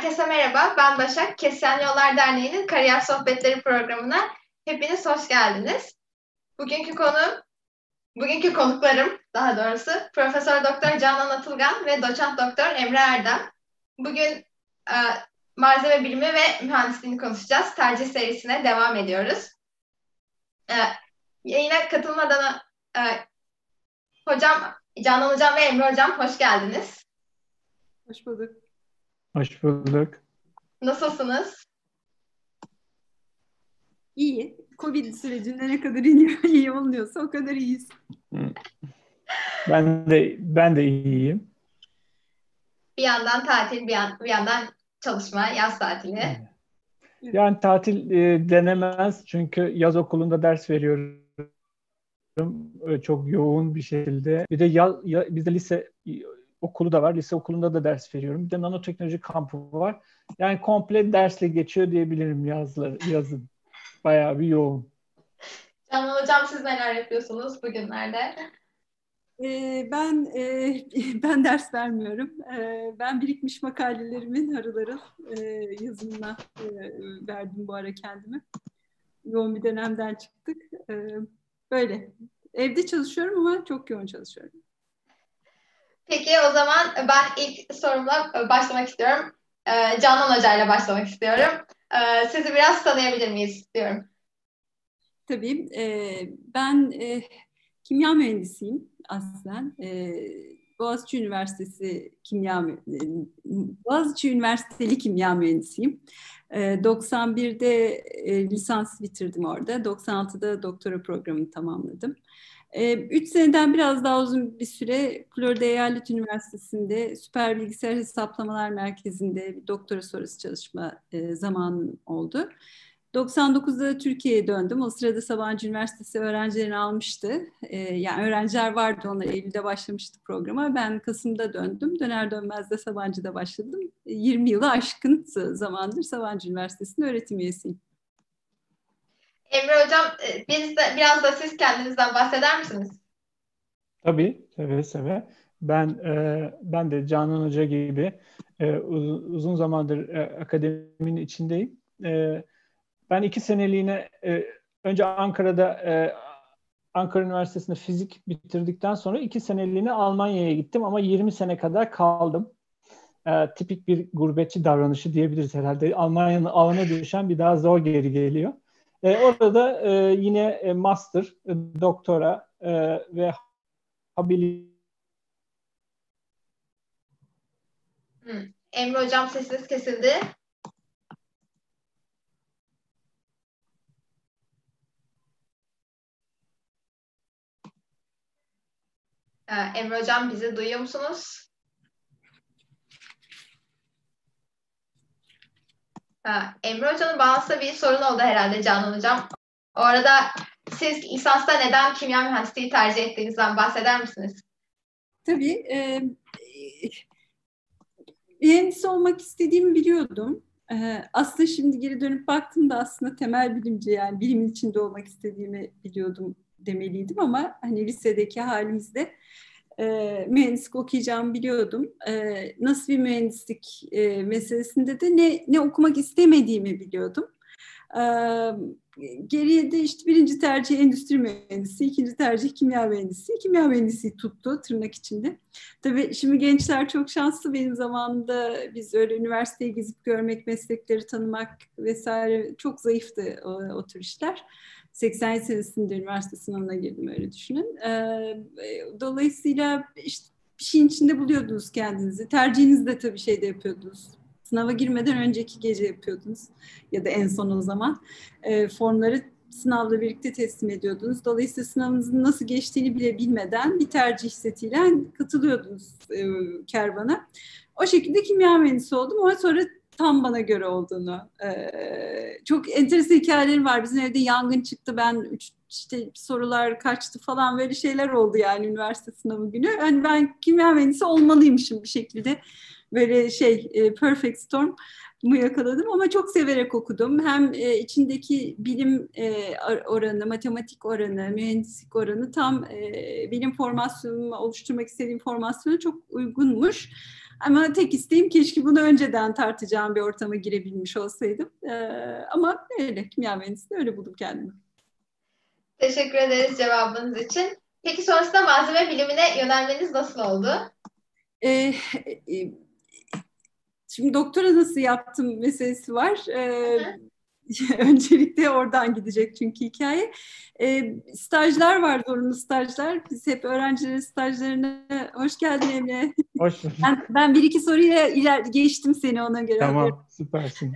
Herkese merhaba, ben Başak. Kesyen Yollar Derneği'nin Kariyer Sohbetleri programına hepiniz hoş geldiniz. Bugünkü konu, bugünkü konuklarım daha doğrusu Profesör Doktor Canan Atılgan ve Doçent Doktor Emre Erdem. Bugün e, malzeme bilimi ve mühendisliğini konuşacağız. Tercih serisine devam ediyoruz. E, yayına katılmadan e, hocam, Canan Hocam ve Emre Hocam hoş geldiniz. Hoş bulduk. Hoş bulduk. Nasılsınız? İyi. Covid sürecinde ne kadar iyi, iyi oluyorsa o kadar iyiyiz. Ben de ben de iyiyim. Bir yandan tatil, bir, yan, bir yandan çalışma, yaz tatili. Yani tatil e, denemez çünkü yaz okulunda ders veriyorum. Çok yoğun bir şekilde. Bir de ya, ya, bizde lise okulu da var. Lise okulunda da ders veriyorum. Bir de nanoteknoloji kampı var. Yani komple dersle geçiyor diyebilirim yazları, yazın. Bayağı bir yoğun. Canan Hocam siz neler yapıyorsunuz bugünlerde? Ee, ben e, ben ders vermiyorum. Ee, ben birikmiş makalelerimin harıl harıl e, yazımına e, verdim bu ara kendimi. Yoğun bir dönemden çıktık. Ee, böyle. Evde çalışıyorum ama çok yoğun çalışıyorum. Peki o zaman ben ilk sorumla başlamak istiyorum. Ee, Canan Hoca ile başlamak istiyorum. Ee, sizi biraz tanıyabilir miyiz istiyorum. Tabii. E, ben e, kimya mühendisiyim aslen. E, Boğaziçi Üniversitesi kimya Boğaziçi Üniversiteli kimya mühendisiyim. 91'de e, lisans bitirdim orada. 96'da doktora programını tamamladım. Ee, üç seneden biraz daha uzun bir süre Florida Eyalet Üniversitesi'nde Süper Bilgisayar Hesaplamalar Merkezi'nde bir doktora sonrası çalışma e, zamanım oldu. 99'da Türkiye'ye döndüm. O sırada Sabancı Üniversitesi öğrencilerini almıştı. Ee, yani öğrenciler vardı onlar Eylül'de başlamıştı programa. Ben Kasım'da döndüm. Döner dönmez de Sabancı'da başladım. 20 yılı aşkın zamandır Sabancı Üniversitesi'nde öğretim üyesiyim. Emre Hocam e, biz de, biraz da siz kendinizden bahseder misiniz? Tabii, seve seve. Ben e, ben de Canan Hoca gibi e, uzun zamandır e, akademinin içindeyim. E, ben iki seneliğine e, önce Ankara'da e, Ankara Üniversitesi'nde fizik bitirdikten sonra iki seneliğine Almanya'ya gittim ama 20 sene kadar kaldım. E, tipik bir gurbetçi davranışı diyebiliriz herhalde. Almanya'nın avına düşen bir daha zor geri geliyor. E, orada e, yine e, master, e, doktora e, ve habilite Emre Hocam sesiniz kesildi. Ee, Emre Hocam bizi duyuyor musunuz? Emre Hoca'nın bağlantıda bir sorun oldu herhalde Canan Hocam. O arada siz lisansta neden kimya mühendisliği tercih ettiğinizden bahseder misiniz? Tabii. E, mühendis olmak istediğimi biliyordum. E, aslında şimdi geri dönüp baktığımda aslında temel bilimci yani bilimin içinde olmak istediğimi biliyordum demeliydim ama hani lisedeki halimizde e, mühendislik okuyacağımı biliyordum. E, nasıl bir mühendislik e, meselesinde de ne, ne okumak istemediğimi biliyordum. E, geriye de işte birinci tercih endüstri mühendisi, ikinci tercih kimya mühendisi. Kimya mühendisi tuttu tırnak içinde. Tabii şimdi gençler çok şanslı. Benim zamanımda biz öyle üniversiteyi gezip görmek, meslekleri tanımak vesaire çok zayıftı o, o tür işler. 80 senesinde üniversite sınavına girdim öyle düşünün. Ee, dolayısıyla işte bir şeyin içinde buluyordunuz kendinizi. Tercihinizi de tabii şeyde yapıyordunuz. Sınava girmeden önceki gece yapıyordunuz ya da en son o zaman. E, formları sınavla birlikte teslim ediyordunuz. Dolayısıyla sınavınızın nasıl geçtiğini bile bilmeden bir tercih setiyle katılıyordunuz e, kervana. O şekilde kimya mühendisi oldum ama sonra tam bana göre olduğunu. Çok enteresan hikayelerim var. Bizim evde yangın çıktı. Ben üç, işte sorular kaçtı falan böyle şeyler oldu yani üniversite sınavı günü. Yani ben kimya mühendisi olmalıymışım bir şekilde. Böyle şey perfect storm mu yakaladım ama çok severek okudum. Hem içindeki bilim oranı, matematik oranı, mühendislik oranı tam e, benim formasyonumu oluşturmak istediğim formasyona çok uygunmuş. Ama tek isteğim keşke bunu önceden tartacağım bir ortama girebilmiş olsaydım. Ee, ama öyle kimya mühendisliği öyle buldum kendimi. Teşekkür ederiz cevabınız için. Peki sonrasında malzeme bilimine yönelmeniz nasıl oldu? Ee, e, şimdi doktora nasıl yaptım meselesi var. Ee, Öncelikle oradan gidecek çünkü hikaye. E, stajlar var, zorunlu stajlar. Biz hep öğrencilerin stajlarına hoş geldin Emre. Hoş bulduk. Ben, ben bir iki soruya iler geçtim seni ona göre. Tamam, süpersin.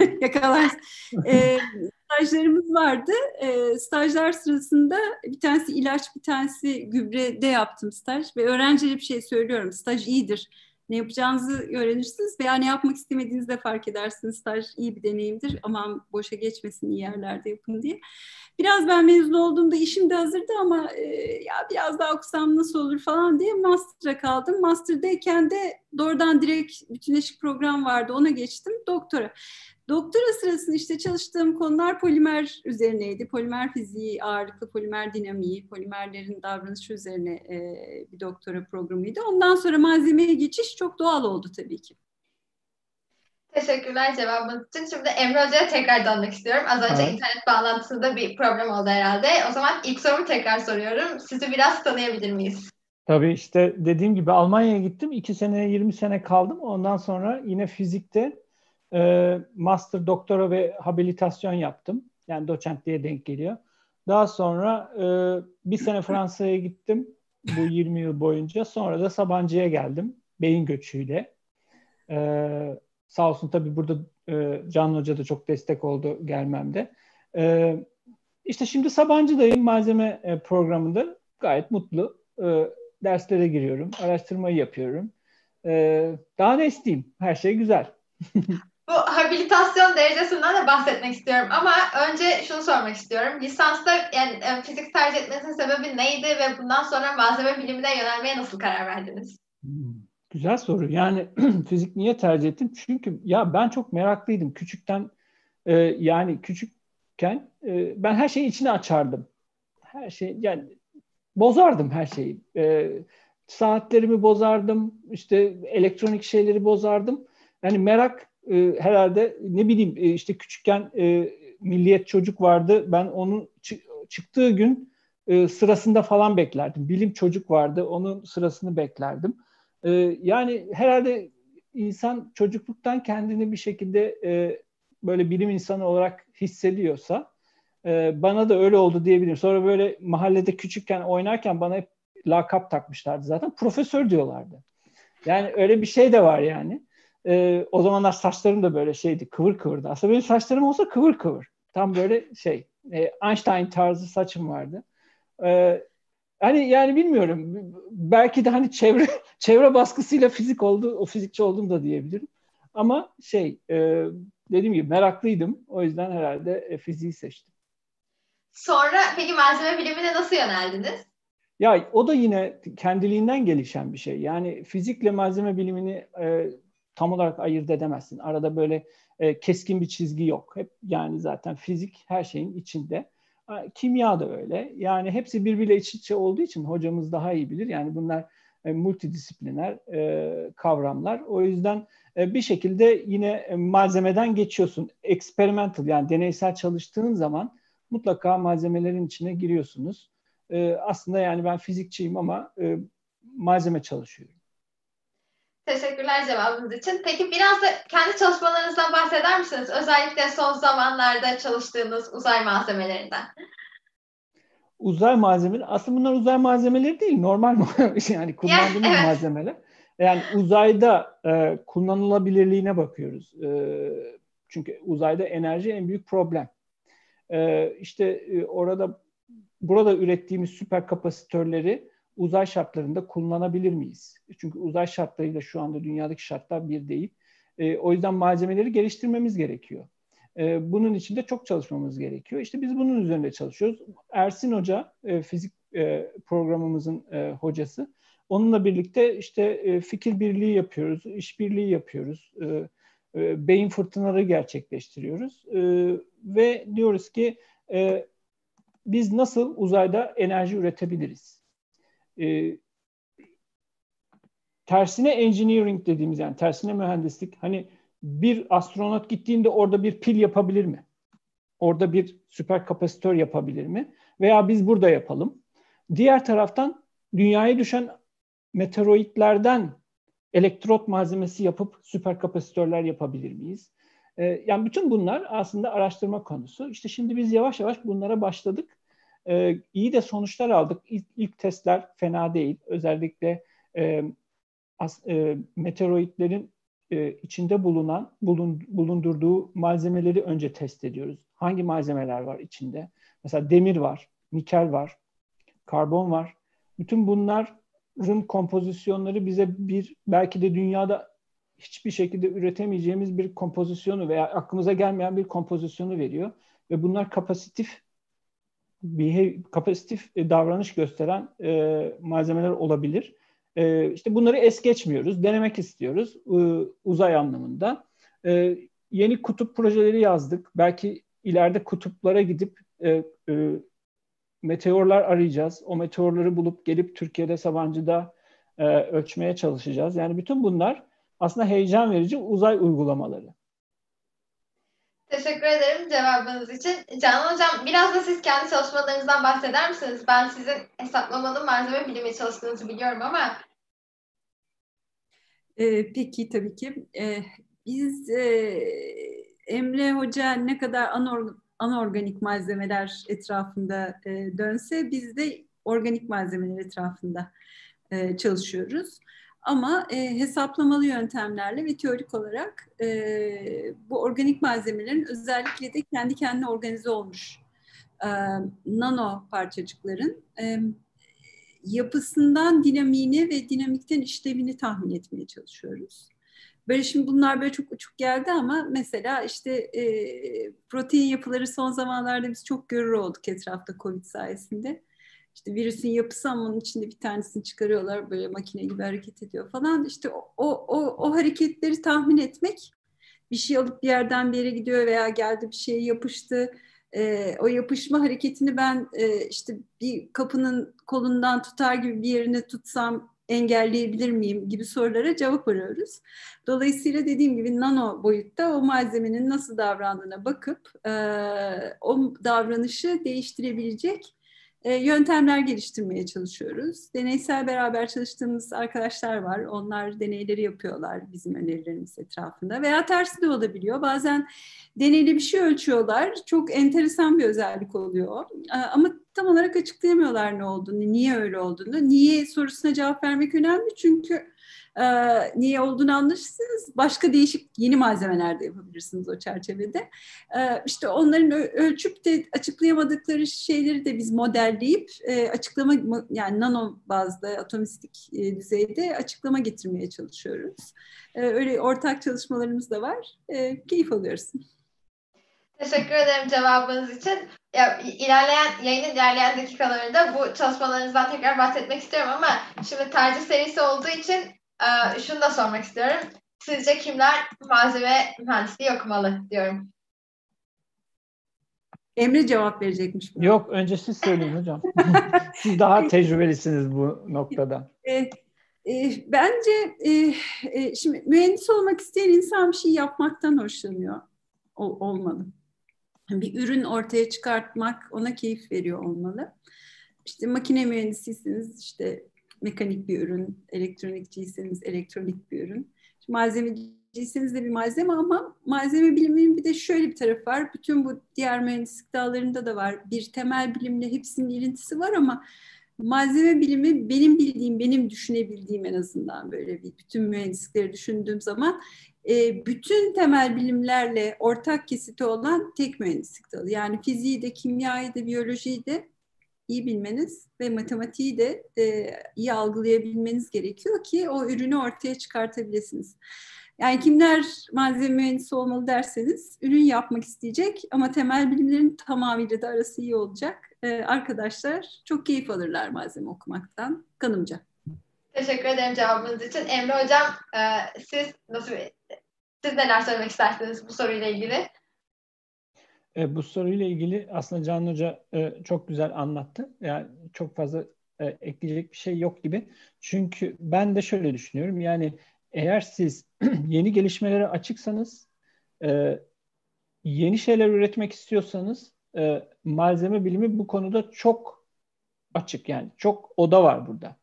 Yakalarsın. e, stajlarımız vardı. E, stajlar sırasında bir tanesi ilaç, bir tanesi gübrede yaptım staj. Ve öğrencilere bir şey söylüyorum. Staj iyidir ne yapacağınızı öğrenirsiniz veya ne yapmak istemediğinizi de fark edersiniz. Staj iyi bir deneyimdir. Aman boşa geçmesin iyi yerlerde yapın diye. Biraz ben mezun olduğumda işim de hazırdı ama e, ya biraz daha okusam nasıl olur falan diye master'a kaldım. Master'dayken de doğrudan direkt bütünleşik program vardı ona geçtim doktora. Doktora sırasında işte çalıştığım konular polimer üzerineydi. Polimer fiziği, ağırlıklı polimer dinamiği, polimerlerin davranışı üzerine e, bir doktora programıydı. Ondan sonra malzemeye geçiş çok doğal oldu tabii ki. Teşekkürler cevabınız için. Şimdi Emre Hoca'ya tekrar dönmek istiyorum. Az önce evet. internet bağlantısında bir problem oldu herhalde. O zaman ilk sorumu tekrar soruyorum. Sizi biraz tanıyabilir miyiz? Tabii işte dediğim gibi Almanya'ya gittim. İki sene, 20 sene kaldım. Ondan sonra yine fizikte e, master, doktora ve habilitasyon yaptım. Yani doçentliğe denk geliyor. Daha sonra e, bir sene Fransa'ya gittim bu 20 yıl boyunca. Sonra da Sabancı'ya geldim beyin göçüyle. E, sağ olsun tabii burada e, Can Hoca da çok destek oldu gelmemde. E, işte şimdi Sabancı'dayım malzeme e, programında. Gayet mutlu. E, derslere giriyorum. Araştırmayı yapıyorum. E, daha ne isteyeyim? Her şey güzel. Bu habilitasyon derecesinden de bahsetmek istiyorum ama önce şunu sormak istiyorum. Lisansta yani e, fizik tercih etmenizin sebebi neydi ve bundan sonra malzeme bilimine yönelmeye nasıl karar verdiniz? Hmm, güzel soru. Yani fizik niye tercih ettim? Çünkü ya ben çok meraklıydım. Küçükten e, yani küçükken e, ben her şeyi içine açardım. Her şey yani bozardım her şeyi. E, saatlerimi bozardım. İşte elektronik şeyleri bozardım. Yani merak e, herhalde ne bileyim e, işte küçükken e, milliyet çocuk vardı. Ben onun çı- çıktığı gün e, sırasında falan beklerdim. Bilim çocuk vardı. Onun sırasını beklerdim. E, yani herhalde insan çocukluktan kendini bir şekilde e, böyle bilim insanı olarak hissediyorsa e, bana da öyle oldu diyebilirim. Sonra böyle mahallede küçükken oynarken bana hep lakap takmışlardı zaten. Profesör diyorlardı. Yani öyle bir şey de var yani e, o zamanlar saçlarım da böyle şeydi kıvır kıvırdı. Aslında benim saçlarım olsa kıvır kıvır. Tam böyle şey e, Einstein tarzı saçım vardı. E, hani yani bilmiyorum. Belki de hani çevre çevre baskısıyla fizik oldu, o fizikçi oldum da diyebilirim. Ama şey e, dediğim gibi meraklıydım. O yüzden herhalde e, fiziği seçtim. Sonra peki malzeme bilimine nasıl yöneldiniz? Ya o da yine kendiliğinden gelişen bir şey. Yani fizikle malzeme bilimini e, tam olarak ayırt edemezsin. Arada böyle e, keskin bir çizgi yok. Hep yani zaten fizik her şeyin içinde. Kimya da öyle. Yani hepsi birbiriyle iç içe olduğu için hocamız daha iyi bilir. Yani bunlar e, multidisipliner e, kavramlar. O yüzden e, bir şekilde yine e, malzemeden geçiyorsun. Experimental yani deneysel çalıştığın zaman mutlaka malzemelerin içine giriyorsunuz. E, aslında yani ben fizikçiyim ama e, malzeme çalışıyorum. Teşekkürler cevabınız için. Peki biraz da kendi çalışmalarınızdan bahseder misiniz? Özellikle son zamanlarda çalıştığınız uzay malzemelerinden. Uzay malzemeleri, aslında bunlar uzay malzemeleri değil, normal yani kullandığımız yani, evet. malzemeler. Yani uzayda e, kullanılabilirliğine bakıyoruz. E, çünkü uzayda enerji en büyük problem. E, işte e, orada burada ürettiğimiz süper kapasitörleri uzay şartlarında kullanabilir miyiz? Çünkü uzay şartlarıyla şu anda dünyadaki şartlar bir değil. E, o yüzden malzemeleri geliştirmemiz gerekiyor. E, bunun için de çok çalışmamız gerekiyor. İşte biz bunun üzerinde çalışıyoruz. Ersin Hoca, e, fizik e, programımızın e, hocası. Onunla birlikte işte e, fikir birliği yapıyoruz, işbirliği yapıyoruz. E, e, beyin fırtınaları gerçekleştiriyoruz. E, ve diyoruz ki e, biz nasıl uzayda enerji üretebiliriz? E, tersine engineering dediğimiz yani tersine mühendislik hani bir astronot gittiğinde orada bir pil yapabilir mi? Orada bir süper kapasitör yapabilir mi? Veya biz burada yapalım. Diğer taraftan dünyaya düşen meteoroidlerden elektrot malzemesi yapıp süper kapasitörler yapabilir miyiz? Ee, yani bütün bunlar aslında araştırma konusu. İşte şimdi biz yavaş yavaş bunlara başladık. Ee, iyi de sonuçlar aldık. İlk, ilk testler fena değil. Özellikle e, as, e, meteoroidlerin e, içinde bulunan bulun, bulundurduğu malzemeleri önce test ediyoruz. Hangi malzemeler var içinde? Mesela demir var, nikel var, karbon var. Bütün bunların kompozisyonları bize bir belki de dünyada hiçbir şekilde üretemeyeceğimiz bir kompozisyonu veya aklımıza gelmeyen bir kompozisyonu veriyor ve bunlar kapasitif bir kapasitif e, davranış gösteren e, malzemeler olabilir. E, işte bunları es geçmiyoruz, denemek istiyoruz e, uzay anlamında. E, yeni kutup projeleri yazdık. Belki ileride kutuplara gidip e, e, meteorlar arayacağız. O meteorları bulup gelip Türkiye'de Sabancı'da e, ölçmeye çalışacağız. Yani bütün bunlar aslında heyecan verici uzay uygulamaları. Teşekkür ederim cevabınız için. Canan Hocam biraz da siz kendi çalışmalarınızdan bahseder misiniz? Ben sizin hesaplamalı malzeme bilimi çalıştığınızı biliyorum ama. Ee, peki tabii ki. Ee, biz e, Emre Hoca ne kadar anor, anorganik malzemeler etrafında e, dönse biz de organik malzemeler etrafında e, çalışıyoruz. Ama e, hesaplamalı yöntemlerle ve teorik olarak e, bu organik malzemelerin özellikle de kendi kendine organize olmuş e, nano parçacıkların e, yapısından dinamiğini ve dinamikten işlevini tahmin etmeye çalışıyoruz. Böyle şimdi bunlar böyle çok uçuk geldi ama mesela işte e, protein yapıları son zamanlarda biz çok görür olduk etrafta COVID sayesinde işte virüsün yapısı ama onun içinde bir tanesini çıkarıyorlar böyle makine gibi hareket ediyor falan. İşte o, o, o hareketleri tahmin etmek bir şey alıp bir yerden bir yere gidiyor veya geldi bir şeye yapıştı. E, o yapışma hareketini ben e, işte bir kapının kolundan tutar gibi bir yerini tutsam engelleyebilir miyim gibi sorulara cevap arıyoruz. Dolayısıyla dediğim gibi nano boyutta o malzemenin nasıl davrandığına bakıp e, o davranışı değiştirebilecek yöntemler geliştirmeye çalışıyoruz. Deneysel beraber çalıştığımız arkadaşlar var. Onlar deneyleri yapıyorlar bizim önerilerimiz etrafında. Veya tersi de olabiliyor. Bazen deneyli bir şey ölçüyorlar. Çok enteresan bir özellik oluyor. E, ama tam olarak açıklayamıyorlar ne olduğunu, niye öyle olduğunu. Niye sorusuna cevap vermek önemli çünkü e, niye olduğunu anlaşırsınız. Başka değişik yeni malzemeler de yapabilirsiniz o çerçevede. E, işte onların ölçüp de açıklayamadıkları şeyleri de biz modelleyip e, açıklama yani nano bazda atomistik e, düzeyde açıklama getirmeye çalışıyoruz. E, öyle ortak çalışmalarımız da var. E, keyif alıyoruz. Teşekkür ederim cevabınız için. Ya, ilerleyen yayının ilerleyen dakikalarında bu çalışmalarınızdan tekrar bahsetmek istiyorum ama şimdi tercih serisi olduğu için e, şunu da sormak istiyorum. Sizce kimler malzeme mühendisliği okumalı diyorum. Emre cevap verecekmiş. Buna. Yok önce siz söyleyin hocam. siz daha tecrübelisiniz bu noktada. E, e, bence e, e, şimdi mühendis olmak isteyen insan bir şey yapmaktan hoşlanıyor. O, olmalı bir ürün ortaya çıkartmak ona keyif veriyor olmalı. İşte makine mühendisiyseniz işte mekanik bir ürün, elektronikçiyseniz elektronik bir ürün. Malzemeciyseniz de bir malzeme ama malzeme biliminin bir de şöyle bir tarafı var. Bütün bu diğer mühendislik dallarında da var. Bir temel bilimle hepsinin ilintisi var ama malzeme bilimi benim bildiğim, benim düşünebildiğim en azından böyle bir bütün mühendislikleri düşündüğüm zaman e, bütün temel bilimlerle ortak kesiti olan tek mühendislik dalı. Yani fiziği de, kimyayı da, biyolojiyi de iyi bilmeniz ve matematiği de e, iyi algılayabilmeniz gerekiyor ki o ürünü ortaya çıkartabilirsiniz. Yani kimler malzeme mühendisi olmalı derseniz ürün yapmak isteyecek ama temel bilimlerin tamamıyla da arası iyi olacak. Ee, arkadaşlar çok keyif alırlar malzeme okumaktan kanımca. Teşekkür ederim cevabınız için. Emre Hocam e, siz nasıl siz neler söylemek istersiniz bu soruyla ilgili? E, bu soruyla ilgili aslında Can Hoca e, çok güzel anlattı. Yani çok fazla e, ekleyecek bir şey yok gibi. Çünkü ben de şöyle düşünüyorum. Yani eğer siz yeni gelişmelere açıksanız, e, yeni şeyler üretmek istiyorsanız e, malzeme bilimi bu konuda çok açık. Yani çok oda var burada.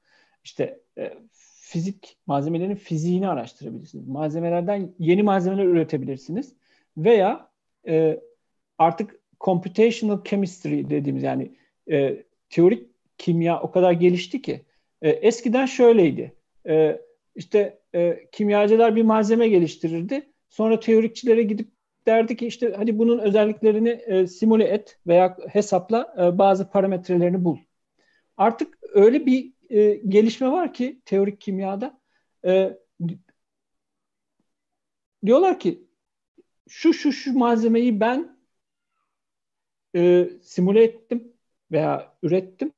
İşte e, fizik malzemelerin fiziğini araştırabilirsiniz. Malzemelerden yeni malzemeler üretebilirsiniz. Veya e, artık computational chemistry dediğimiz yani e, teorik kimya o kadar gelişti ki e, eskiden şöyleydi. E, işte e, kimyacılar bir malzeme geliştirirdi. Sonra teorikçilere gidip derdi ki işte hadi bunun özelliklerini e, simüle et veya hesapla e, bazı parametrelerini bul. Artık öyle bir e, gelişme var ki teorik kimyada e, diyorlar ki şu şu şu malzemeyi ben e, simüle ettim veya ürettim.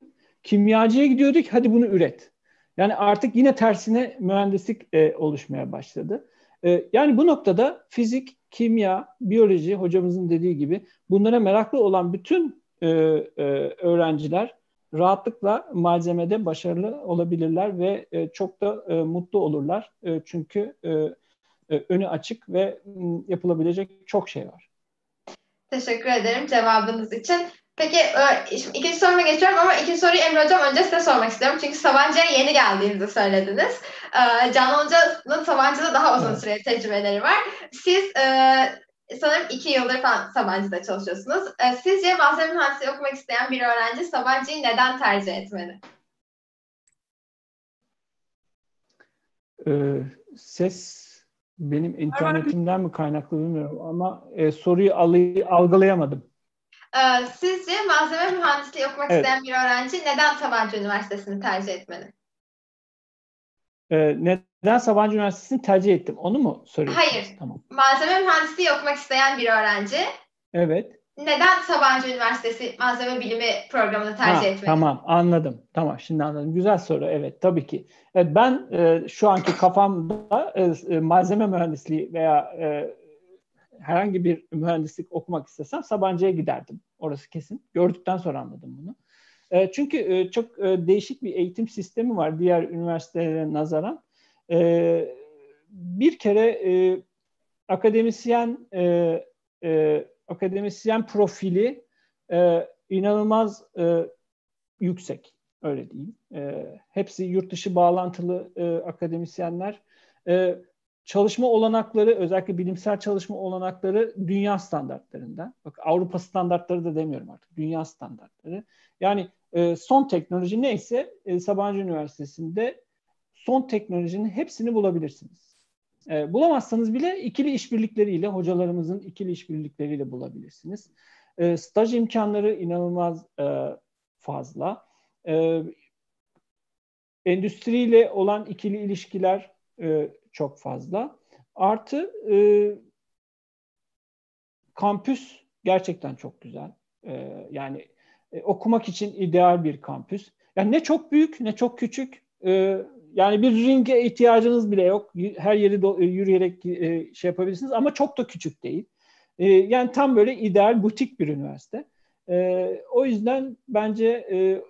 Kimyacıya gidiyorduk hadi bunu üret. Yani artık yine tersine mühendislik e, oluşmaya başladı. E, yani bu noktada fizik, kimya, biyoloji hocamızın dediği gibi bunlara meraklı olan bütün e, e, öğrenciler rahatlıkla malzemede başarılı olabilirler ve e, çok da e, mutlu olurlar. E, çünkü e, e, önü açık ve yapılabilecek çok şey var. Teşekkür ederim cevabınız için. Peki e, şimdi ikinci soruma geçiyorum ama ikinci soruyu Emre Hocam önce size sormak istiyorum. Çünkü Sabancı'ya yeni geldiğinizi söylediniz. E, Canan Hoca'nın Sabancı'da daha uzun süreli tecrübeleri var. Siz e, sanırım iki yıldır falan Sabancı'da çalışıyorsunuz. Sizce malzeme mühendisliği okumak isteyen bir öğrenci Sabancı'yı neden tercih etmeli? Ee, ses benim internetimden mi kaynaklı bilmiyorum ama e, soruyu algılayamadım. Ee, sizce malzeme mühendisliği okumak evet. isteyen bir öğrenci neden Sabancı Üniversitesi'ni tercih etmeli? Ee, neden Sabancı Üniversitesi'ni tercih ettim? Onu mu soruyorsun? Hayır. Tamam. Malzeme mühendisliği okumak isteyen bir öğrenci Evet. Neden Sabancı Üniversitesi Malzeme Bilimi programını tercih ha, etmeli? Tamam anladım. Tamam şimdi anladım. Güzel soru. Evet tabii ki. Evet, ben e, şu anki kafamda e, malzeme mühendisliği veya e, herhangi bir mühendislik okumak istesem Sabancı'ya giderdim. Orası kesin. Gördükten sonra anladım bunu. E, çünkü e, çok e, değişik bir eğitim sistemi var diğer üniversitelere nazaran. E, bir kere e, akademisyen e, e, akademisyen profili e, inanılmaz e, yüksek. Öyle diyeyim. E, hepsi yurt dışı bağlantılı e, akademisyenler. E, çalışma olanakları özellikle bilimsel çalışma olanakları dünya standartlarından. Bak Avrupa standartları da demiyorum artık. Dünya standartları. Yani e, son teknoloji neyse e, Sabancı Üniversitesi'nde son teknolojinin hepsini bulabilirsiniz. E, bulamazsanız bile ikili işbirlikleriyle, hocalarımızın ikili işbirlikleriyle bulabilirsiniz. E, staj imkanları inanılmaz e, fazla. E, endüstriyle olan ikili ilişkiler e, çok fazla. Artı e, kampüs gerçekten çok güzel. E, yani e, okumak için ideal bir kampüs. Yani ne çok büyük ne çok küçük. E, yani bir ringe ihtiyacınız bile yok. Her yeri e, yürüyerek e, şey yapabilirsiniz ama çok da küçük değil. E, yani tam böyle ideal butik bir üniversite. E, o yüzden bence e,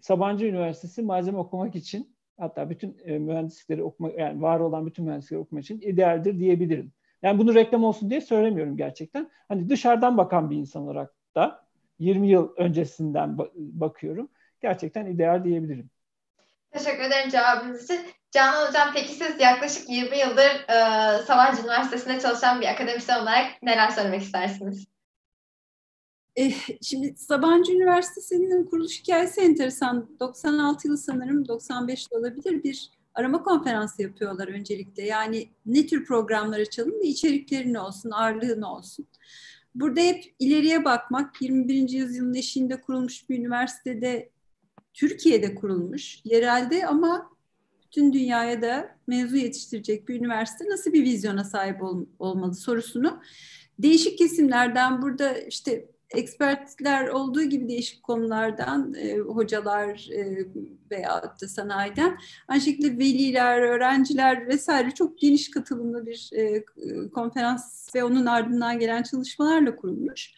Sabancı Üniversitesi malzeme okumak için hatta bütün e, mühendislikleri okuma yani var olan bütün mühendislikleri okumak için idealdir diyebilirim. Yani bunu reklam olsun diye söylemiyorum gerçekten. Hani dışarıdan bakan bir insan olarak da 20 yıl öncesinden bakıyorum. Gerçekten ideal diyebilirim. Teşekkür ederim cevabınız için. Canan Hocam peki siz yaklaşık 20 yıldır e, Sabancı Üniversitesi'nde çalışan bir akademisyen olarak neler söylemek istersiniz? Eh, şimdi Sabancı Üniversitesi'nin kuruluş hikayesi enteresan. 96 yılı sanırım 95 olabilir bir arama konferansı yapıyorlar öncelikle. Yani ne tür programlar açalım ve içerikleri ne olsun, ağırlığı ne olsun. Burada hep ileriye bakmak, 21. yüzyılın eşiğinde kurulmuş bir üniversitede, Türkiye'de kurulmuş, yerelde ama bütün dünyaya da mevzu yetiştirecek bir üniversite nasıl bir vizyona sahip ol, olmalı sorusunu değişik kesimlerden burada işte ekspertler olduğu gibi değişik konulardan e, hocalar e, veya da sanayiden aynı şekilde veliler, öğrenciler vesaire çok geniş katılımlı bir e, konferans ve onun ardından gelen çalışmalarla kurulmuş.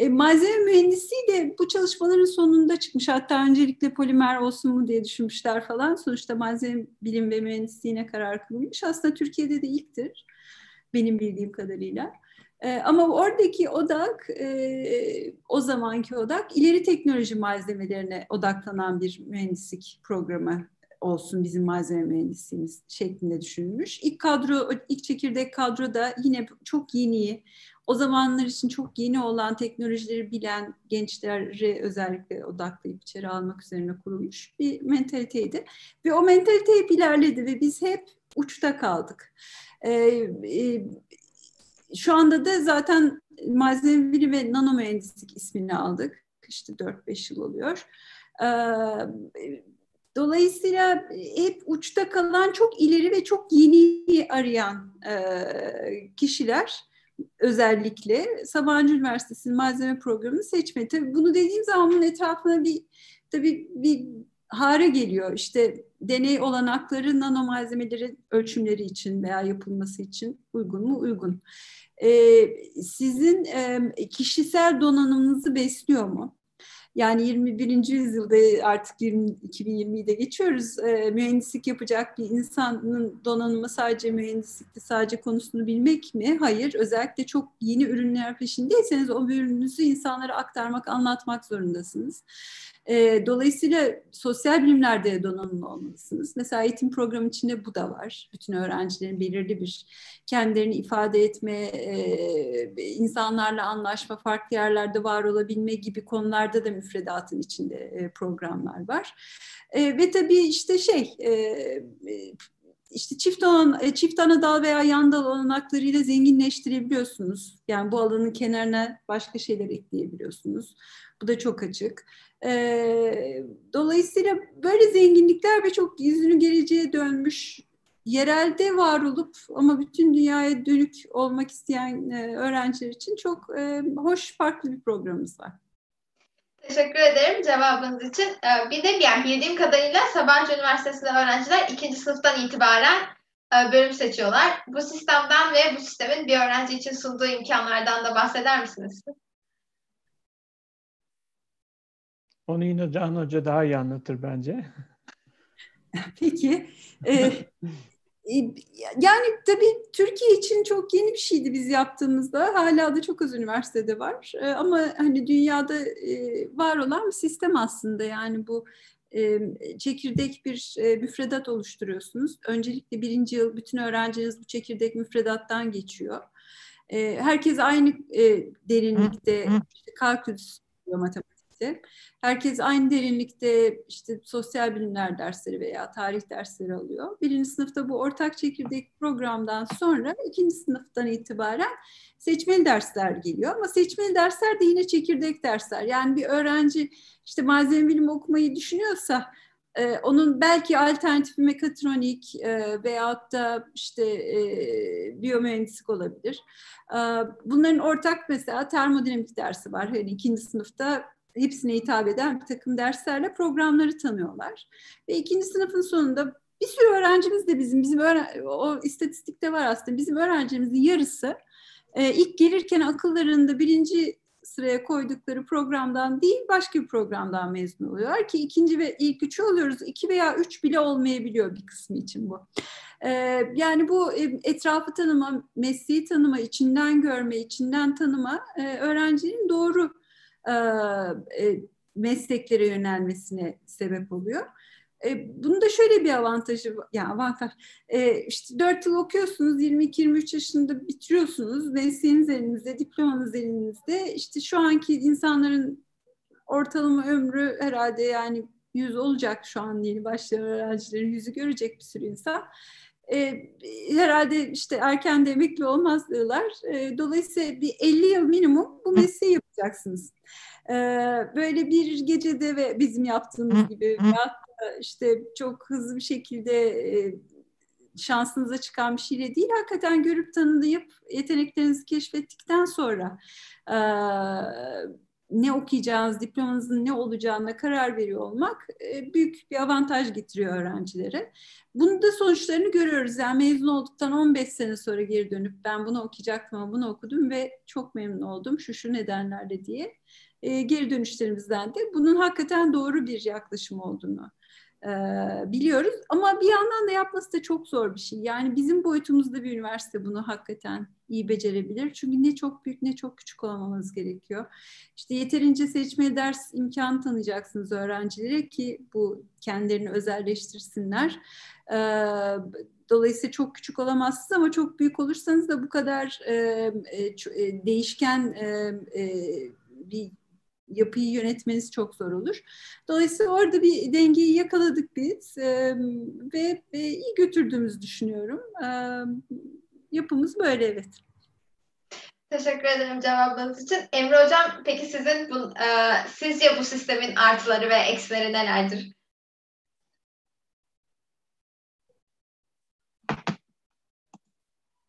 E, malzeme mühendisliği de bu çalışmaların sonunda çıkmış. Hatta öncelikle polimer olsun mu diye düşünmüşler falan. Sonuçta malzeme bilim ve mühendisliğine karar kılınmış. Aslında Türkiye'de de ilktir benim bildiğim kadarıyla. E, ama oradaki odak, e, o zamanki odak ileri teknoloji malzemelerine odaklanan bir mühendislik programı olsun bizim malzeme mühendisliğimiz şeklinde düşünülmüş. İlk kadro, ilk çekirdek kadro da yine çok yeni, o zamanlar için çok yeni olan teknolojileri bilen gençleri özellikle odaklayıp içeri almak üzerine kurulmuş bir mentaliteydi. Ve o mentalite hep ilerledi ve biz hep uçta kaldık. Ee, e, şu anda da zaten malzeme bilimi ve nano mühendislik ismini aldık. İşte 4-5 yıl oluyor. Ee, dolayısıyla hep uçta kalan çok ileri ve çok yeni arayan e, kişiler özellikle Sabancı Üniversitesi'nin malzeme programını seçmedi. Tabii bunu dediğim zaman bunun etrafına bir tabii bir hare geliyor. İşte deney olanakları nano malzemeleri ölçümleri için veya yapılması için uygun mu? Uygun. Ee, sizin e, kişisel donanımınızı besliyor mu? Yani 21. yüzyılda artık 20, 2020'yi de geçiyoruz. E, mühendislik yapacak bir insanın donanımı sadece mühendislikte sadece konusunu bilmek mi? Hayır. Özellikle çok yeni ürünler peşindeyseniz o ürününüzü insanlara aktarmak, anlatmak zorundasınız. E, dolayısıyla sosyal bilimlerde donanımlı olmalısınız. Mesela eğitim programı içinde bu da var. Bütün öğrencilerin belirli bir kendilerini ifade etme, e, insanlarla anlaşma, farklı yerlerde var olabilme gibi konularda da müfredatın içinde e, programlar var. E, ve tabii işte şey... E, işte çift alan, e, çift ana dal veya yan dal olanaklarıyla zenginleştirebiliyorsunuz. Yani bu alanın kenarına başka şeyler ekleyebiliyorsunuz. Bu da çok açık. E, dolayısıyla böyle zenginlikler ve çok yüzünü geleceğe dönmüş yerelde var olup ama bütün dünyaya dönük olmak isteyen e, öğrenciler için çok e, hoş farklı bir programımız var. Teşekkür ederim cevabınız için. Ee, bir de yani bildiğim kadarıyla Sabancı Üniversitesi'nde öğrenciler ikinci sınıftan itibaren e, bölüm seçiyorlar. Bu sistemden ve bu sistemin bir öğrenci için sunduğu imkanlardan da bahseder misiniz? Onu yine Can Hoca daha iyi anlatır bence. Peki. E, yani tabii Türkiye için çok yeni bir şeydi biz yaptığımızda. Hala da çok az üniversitede var. Ee, ama hani dünyada e, var olan bir sistem aslında. Yani bu e, çekirdek bir müfredat oluşturuyorsunuz. Öncelikle birinci yıl bütün öğrenciniz bu çekirdek müfredattan geçiyor. Herkes aynı derinlikte işte kalkülüs matematik birlikte. Herkes aynı derinlikte işte sosyal bilimler dersleri veya tarih dersleri alıyor. Birinci sınıfta bu ortak çekirdek programdan sonra ikinci sınıftan itibaren seçmeli dersler geliyor. Ama seçmeli dersler de yine çekirdek dersler. Yani bir öğrenci işte malzeme bilimi okumayı düşünüyorsa ee, onun belki alternatifi mekatronik e, veyahut da işte e, biyomühendislik olabilir. E, bunların ortak mesela termodinamik dersi var. Hani ikinci sınıfta hepsine hitap eden bir takım derslerle programları tanıyorlar. Ve ikinci sınıfın sonunda bir sürü öğrencimiz de bizim, bizim o istatistikte var aslında bizim öğrencimizin yarısı e, ilk gelirken akıllarında birinci sıraya koydukları programdan değil başka bir programdan mezun oluyorlar ki ikinci ve ilk üçü oluyoruz. iki veya üç bile olmayabiliyor bir kısmı için bu. Ee, yani bu e, etrafı tanıma, mesleği tanıma, içinden görme, içinden tanıma e, öğrencinin doğru mesleklere yönelmesine sebep oluyor. E, bunun da şöyle bir avantajı, yani avantaj, e, işte 4 yıl okuyorsunuz, 22-23 yaşında bitiriyorsunuz, mesleğiniz elinizde, diplomanız elinizde. İşte şu anki insanların ortalama ömrü herhalde yani 100 olacak şu an yeni başlayan öğrencilerin yüzü görecek bir sürü insan. E, herhalde işte erken de emekli olmaz diyorlar. E, dolayısıyla bir 50 yıl minimum bu mesleği yapacaksınız. E, böyle bir gecede ve bizim yaptığımız gibi işte çok hızlı bir şekilde e, şansınıza çıkan bir şeyle değil, hakikaten görüp tanıyıp yeteneklerinizi keşfettikten sonra e, ne okuyacağınız, diplomanızın ne olacağına karar veriyor olmak e, büyük bir avantaj getiriyor öğrencilere. Bunun da sonuçlarını görüyoruz. Yani mezun olduktan 15 sene sonra geri dönüp ben bunu okuyacaktım ama bunu okudum ve çok memnun oldum şu şu nedenlerle diye e, geri dönüşlerimizden de bunun hakikaten doğru bir yaklaşım olduğunu e, biliyoruz. Ama bir yandan da yapması da çok zor bir şey. Yani bizim boyutumuzda bir üniversite bunu hakikaten iyi becerebilir. Çünkü ne çok büyük ne çok küçük olmamız gerekiyor. İşte yeterince seçmeli ders imkanı tanıyacaksınız öğrencilere ki bu kendilerini özelleştirsinler. E, Dolayısıyla çok küçük olamazsınız ama çok büyük olursanız da bu kadar e, e, değişken e, e, bir yapıyı yönetmeniz çok zor olur. Dolayısıyla orada bir dengeyi yakaladık biz e, ve e, iyi götürdüğümüzü düşünüyorum. E, yapımız böyle evet. Teşekkür ederim cevabınız için. Emre Hocam peki sizin bu, e, sizce bu sistemin artıları ve eksileri nelerdir?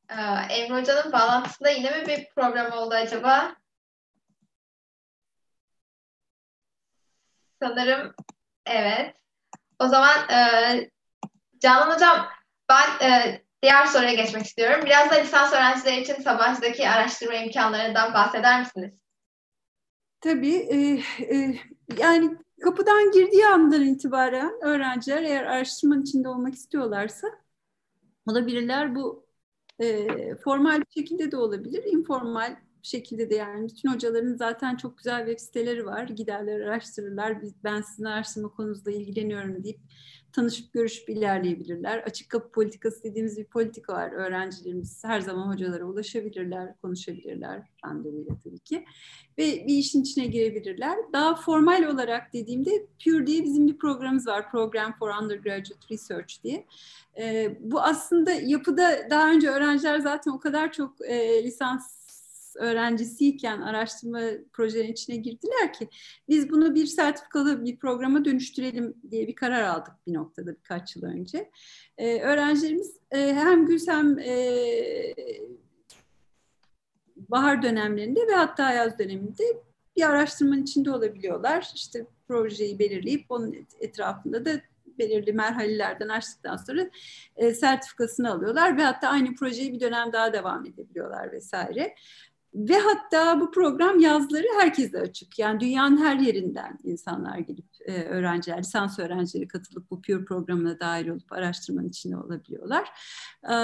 Ee, Emre Hoca'nın bağlantısında yine mi bir problem oldu acaba? Sanırım evet. O zaman e, Canan Hocam ben e, diğer soruya geçmek istiyorum. Biraz da lisans öğrencileri için Sabancı'daki araştırma imkanlarından bahseder misiniz? Tabii. E, e, yani kapıdan girdiği andan itibaren öğrenciler eğer araştırmanın içinde olmak istiyorlarsa olabilirler. Bu e, formal bir şekilde de olabilir, informal şekilde de yani bütün hocaların zaten çok güzel web siteleri var. Giderler araştırırlar. Ben sizin araştırma konunuzla ilgileniyorum deyip tanışıp görüşüp ilerleyebilirler. Açık kapı politikası dediğimiz bir politika var. Öğrencilerimiz her zaman hocalara ulaşabilirler, konuşabilirler randevuyla tabii ki. Ve bir işin içine girebilirler. Daha formal olarak dediğimde PURE diye bizim bir programımız var. Program for Undergraduate Research diye. Ee, bu aslında yapıda daha önce öğrenciler zaten o kadar çok e, lisans öğrencisiyken araştırma projelerinin içine girdiler ki biz bunu bir sertifikalı bir programa dönüştürelim diye bir karar aldık bir noktada birkaç yıl önce. Ee, öğrencilerimiz e, hem güz hem e, bahar dönemlerinde ve hatta yaz döneminde bir araştırmanın içinde olabiliyorlar. İşte projeyi belirleyip onun etrafında da belirli merhalelerden açtıktan sonra e, sertifikasını alıyorlar ve hatta aynı projeyi bir dönem daha devam edebiliyorlar vesaire. Ve hatta bu program yazları herkese açık. Yani dünyanın her yerinden insanlar gelip e, öğrenciler, lisans öğrencileri katılıp bu Pure programına dahil olup araştırmanın içinde olabiliyorlar. E,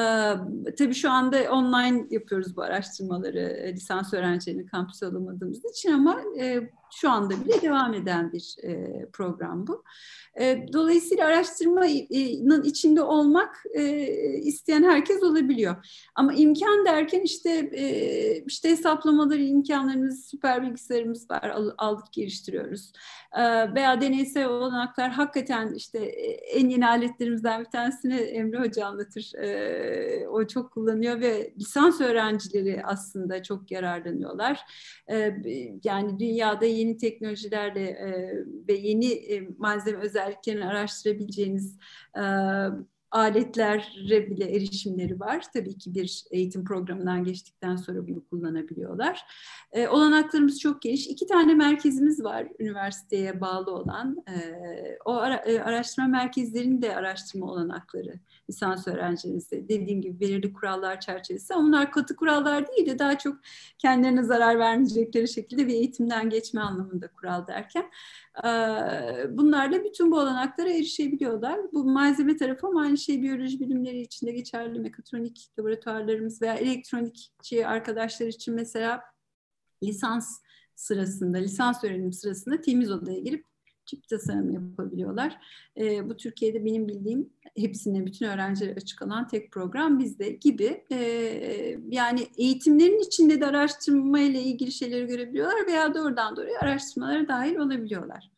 tabii şu anda online yapıyoruz bu araştırmaları e, lisans öğrencilerini kampüse alamadığımız için ama e, şu anda bile devam eden bir e, program bu. E, dolayısıyla araştırmanın içinde olmak e, isteyen herkes olabiliyor. Ama imkan derken işte e, işte hesaplamaları imkanlarımız, süper bilgisayarımız var, aldık geliştiriyoruz. E, veya deneysel olanaklar hakikaten işte e, en yeni aletlerimizden bir tanesini Emre Hoca anlatır. E, o çok kullanıyor ve lisans öğrencileri aslında çok yararlanıyorlar. E, yani dünyada yeni teknolojilerle e, ve yeni e, malzeme özelliklerini araştırabileceğiniz e, aletlere bile erişimleri var. Tabii ki bir eğitim programından geçtikten sonra bunu kullanabiliyorlar. E, olanaklarımız çok geniş. İki tane merkezimiz var üniversiteye bağlı olan. E, o ara, e, araştırma merkezlerinin de araştırma olanakları lisans öğrencilerimizde dediğim gibi belirli kurallar çerçevesi. Onlar katı kurallar değil de daha çok kendilerine zarar vermeyecekleri şekilde bir eğitimden geçme anlamında kural derken bunlarla bütün bu olanaklara erişebiliyorlar. Bu malzeme tarafı ama aynı şey biyoloji bilimleri içinde geçerli mekatronik laboratuvarlarımız veya elektronikçi arkadaşlar için mesela lisans sırasında, lisans öğrenim sırasında temiz odaya girip çip tasarımı yapabiliyorlar. E, bu Türkiye'de benim bildiğim hepsine bütün öğrenciler açık olan tek program bizde gibi. E, yani eğitimlerin içinde de araştırma ile ilgili şeyleri görebiliyorlar veya doğrudan doğruya araştırmalara dahil olabiliyorlar.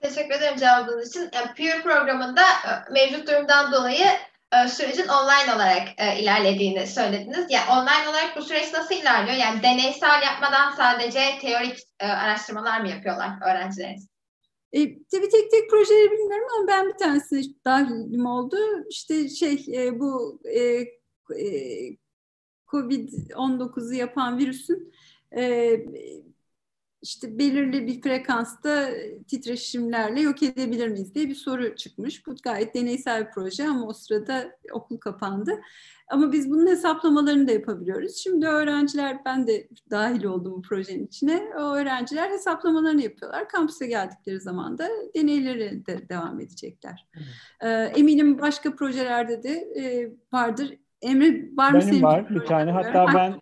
Teşekkür ederim cevabınız için. Yani Pure programında e, mevcut durumdan dolayı e, sürecin online olarak e, ilerlediğini söylediniz. Yani online olarak bu süreç nasıl ilerliyor? Yani deneysel yapmadan sadece teorik araştırmalar mı yapıyorlar öğrencileriniz? E, tabii tek tek projeleri bilmiyorum ama ben bir tanesine dahilim oldu. İşte şey e, bu e, e, Covid-19'u yapan virüsün e, işte belirli bir frekansta titreşimlerle yok edebilir miyiz diye bir soru çıkmış. Bu gayet deneysel bir proje ama o sırada okul kapandı. Ama biz bunun hesaplamalarını da yapabiliyoruz. Şimdi öğrenciler, ben de dahil oldum bu projenin içine. O öğrenciler hesaplamalarını yapıyorlar. Kampüse geldikleri zaman da deneyleri de devam edecekler. Ee, eminim başka projelerde de e, vardır. Emre var mı Benim senin? var bir tane. Hatta ben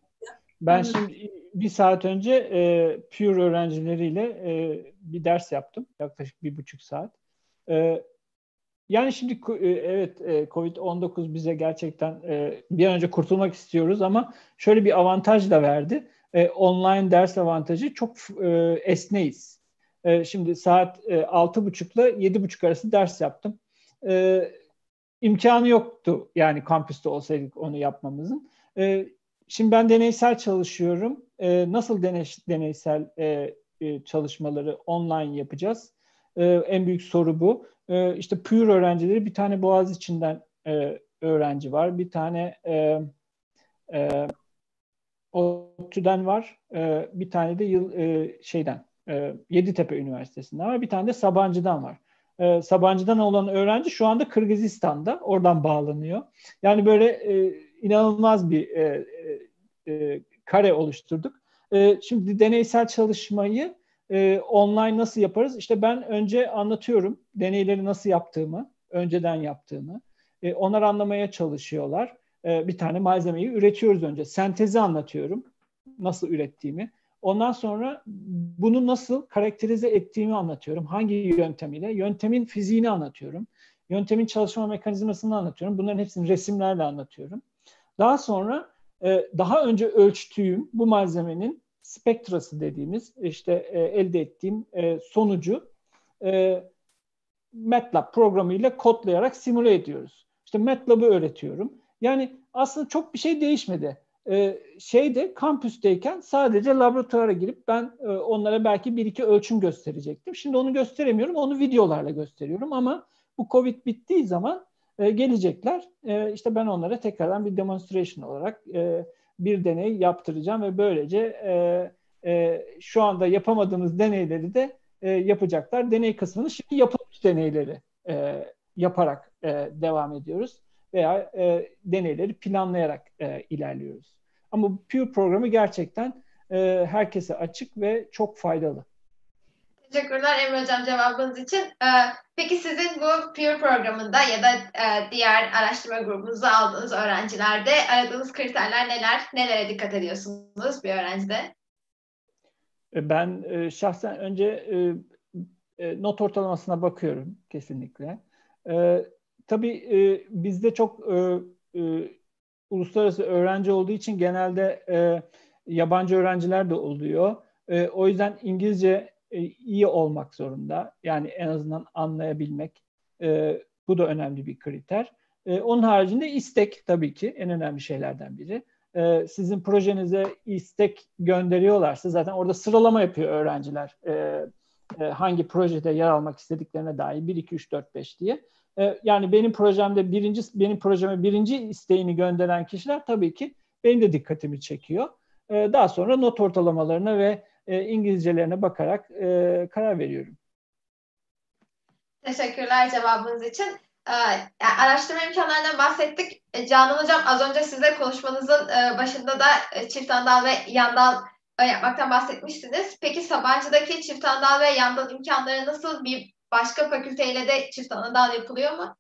ben şimdi bir saat önce e, Pure öğrencileriyle e, bir ders yaptım. Yaklaşık bir buçuk saat. E, yani şimdi e, evet e, Covid-19 bize gerçekten e, bir an önce kurtulmak istiyoruz ama şöyle bir avantaj da verdi. Online ders avantajı çok esneyiz. Şimdi saat altı buçukla yedi buçuk arası ders yaptım. İmkanı yoktu yani kampüste olsaydık onu yapmamızın. Şimdi ben deneysel çalışıyorum. Nasıl deneysel çalışmaları online yapacağız? En büyük soru bu e, işte Pure öğrencileri bir tane Boğaz içinden e, öğrenci var. Bir tane e, e, ODTÜ'den var. E, bir tane de yıl e, şeyden e, Yeditepe Üniversitesi'nden var. Bir tane de Sabancı'dan var. E, Sabancı'dan olan öğrenci şu anda Kırgızistan'da. Oradan bağlanıyor. Yani böyle e, inanılmaz bir e, e, e kare oluşturduk. E, şimdi deneysel çalışmayı e, online nasıl yaparız? İşte ben önce anlatıyorum deneyleri nasıl yaptığımı, önceden yaptığımı. E, onlar anlamaya çalışıyorlar. E, bir tane malzemeyi üretiyoruz önce. Sentezi anlatıyorum, nasıl ürettiğimi. Ondan sonra bunu nasıl karakterize ettiğimi anlatıyorum. Hangi yöntemiyle? Yöntemin fiziğini anlatıyorum. Yöntemin çalışma mekanizmasını anlatıyorum. Bunların hepsini resimlerle anlatıyorum. Daha sonra e, daha önce ölçtüğüm bu malzemenin spektrası dediğimiz işte e, elde ettiğim e, sonucu e, MATLAB programıyla kodlayarak simüle ediyoruz. İşte MATLAB'ı öğretiyorum. Yani aslında çok bir şey değişmedi. E, şeyde kampüsteyken sadece laboratuvara girip ben e, onlara belki bir iki ölçüm gösterecektim. Şimdi onu gösteremiyorum. Onu videolarla gösteriyorum ama bu Covid bittiği zaman e, gelecekler. E, işte ben onlara tekrardan bir demonstration olarak e, bir deney yaptıracağım ve böylece e, e, şu anda yapamadığımız deneyleri de e, yapacaklar. Deney kısmını şimdi yapılmış deneyleri e, yaparak e, devam ediyoruz veya e, deneyleri planlayarak e, ilerliyoruz. Ama Pure programı gerçekten e, herkese açık ve çok faydalı. Teşekkürler Emre Hocam cevabınız için. Ee, peki sizin bu Peer programında ya da e, diğer araştırma grubunuza aldığınız öğrencilerde aradığınız kriterler neler? Nelere dikkat ediyorsunuz bir öğrencide? E, ben e, şahsen önce not ortalamasına bakıyorum kesinlikle. Tabii bizde çok uluslararası öğrenci olduğu için genelde yabancı öğrenciler de oluyor. O yüzden İngilizce e, iyi olmak zorunda. Yani en azından anlayabilmek. E, bu da önemli bir kriter. E, onun haricinde istek tabii ki en önemli şeylerden biri. E, sizin projenize istek gönderiyorlarsa zaten orada sıralama yapıyor öğrenciler. Hangi projede yer almak istediklerine dair 1, 2, 3, 4, 5 diye. Yani benim projemde birinci, benim projeme birinci isteğini gönderen kişiler tabii ki benim de dikkatimi çekiyor. Daha sonra not ortalamalarına ve e, İngilizcelerine bakarak e, karar veriyorum. Teşekkürler cevabınız için. Ee, araştırma imkanlarından bahsettik. E, Canan Hocam az önce size konuşmanızın e, başında da e, çift andal ve yandal yapmaktan bahsetmiştiniz. Peki Sabancı'daki çift andal ve yandal imkanları nasıl bir başka fakülteyle de çift andal yapılıyor mu?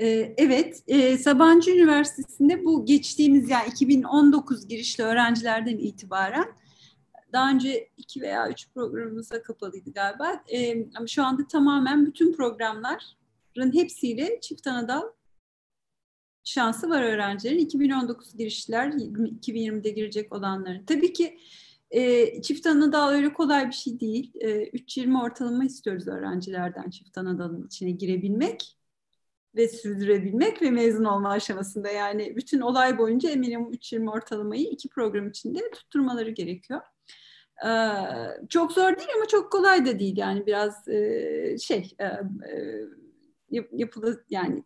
Ee, evet, e, Sabancı Üniversitesi'nde bu geçtiğimiz yani 2019 girişli öğrencilerden itibaren daha önce iki veya üç programımıza kapalıydı galiba. E, ama şu anda tamamen bütün programların hepsiyle çift anadal şansı var öğrencilerin. 2019 girişler, 2020'de girecek olanların. Tabii ki e, çift anadal öyle kolay bir şey değil. E, 3.20 ortalama istiyoruz öğrencilerden çift anadalın içine girebilmek ve sürdürebilmek ve mezun olma aşamasında yani bütün olay boyunca minimum 3.20 ortalamayı iki program içinde tutturmaları gerekiyor. Ee, çok zor değil ama çok kolay da değil yani biraz e, şey e, e, yapılı yani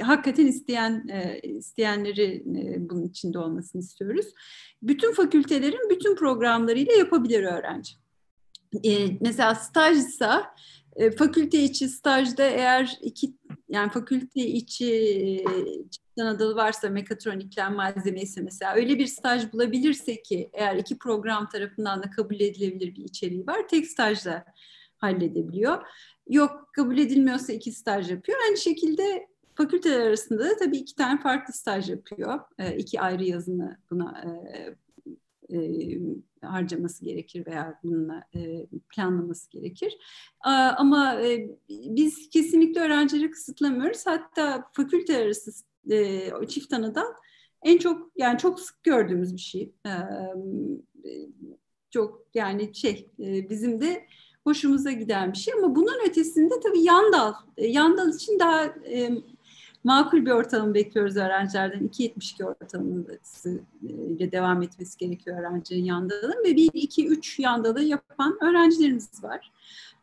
hakikaten isteyen e, isteyenleri e, bunun içinde olmasını istiyoruz. Bütün fakültelerin bütün programlarıyla yapabilir öğrenci. E, mesela stajsa e, fakülte içi stajda eğer iki yani fakülte içi Anadolu varsa mekatronikler malzemesi mesela öyle bir staj bulabilirse ki eğer iki program tarafından da kabul edilebilir bir içeriği var tek stajla halledebiliyor. Yok kabul edilmiyorsa iki staj yapıyor. Aynı şekilde fakülteler arasında da tabii iki tane farklı staj yapıyor. E, iki ayrı yazını buna e, e, harcaması gerekir veya bununla e, planlaması gerekir. E, ama e, biz kesinlikle öğrencileri kısıtlamıyoruz. Hatta fakülte arası e, çift anadan en çok yani çok sık gördüğümüz bir şey. E, çok yani şey e, bizim de hoşumuza giden bir şey ama bunun ötesinde tabii yan dal. E, yan dal için daha e, makul bir ortalama bekliyoruz öğrencilerden. 2.72 ortalaması ile devam etmesi gerekiyor öğrencinin yan dalının ve 1, 2, 3 yan dalı yapan öğrencilerimiz var.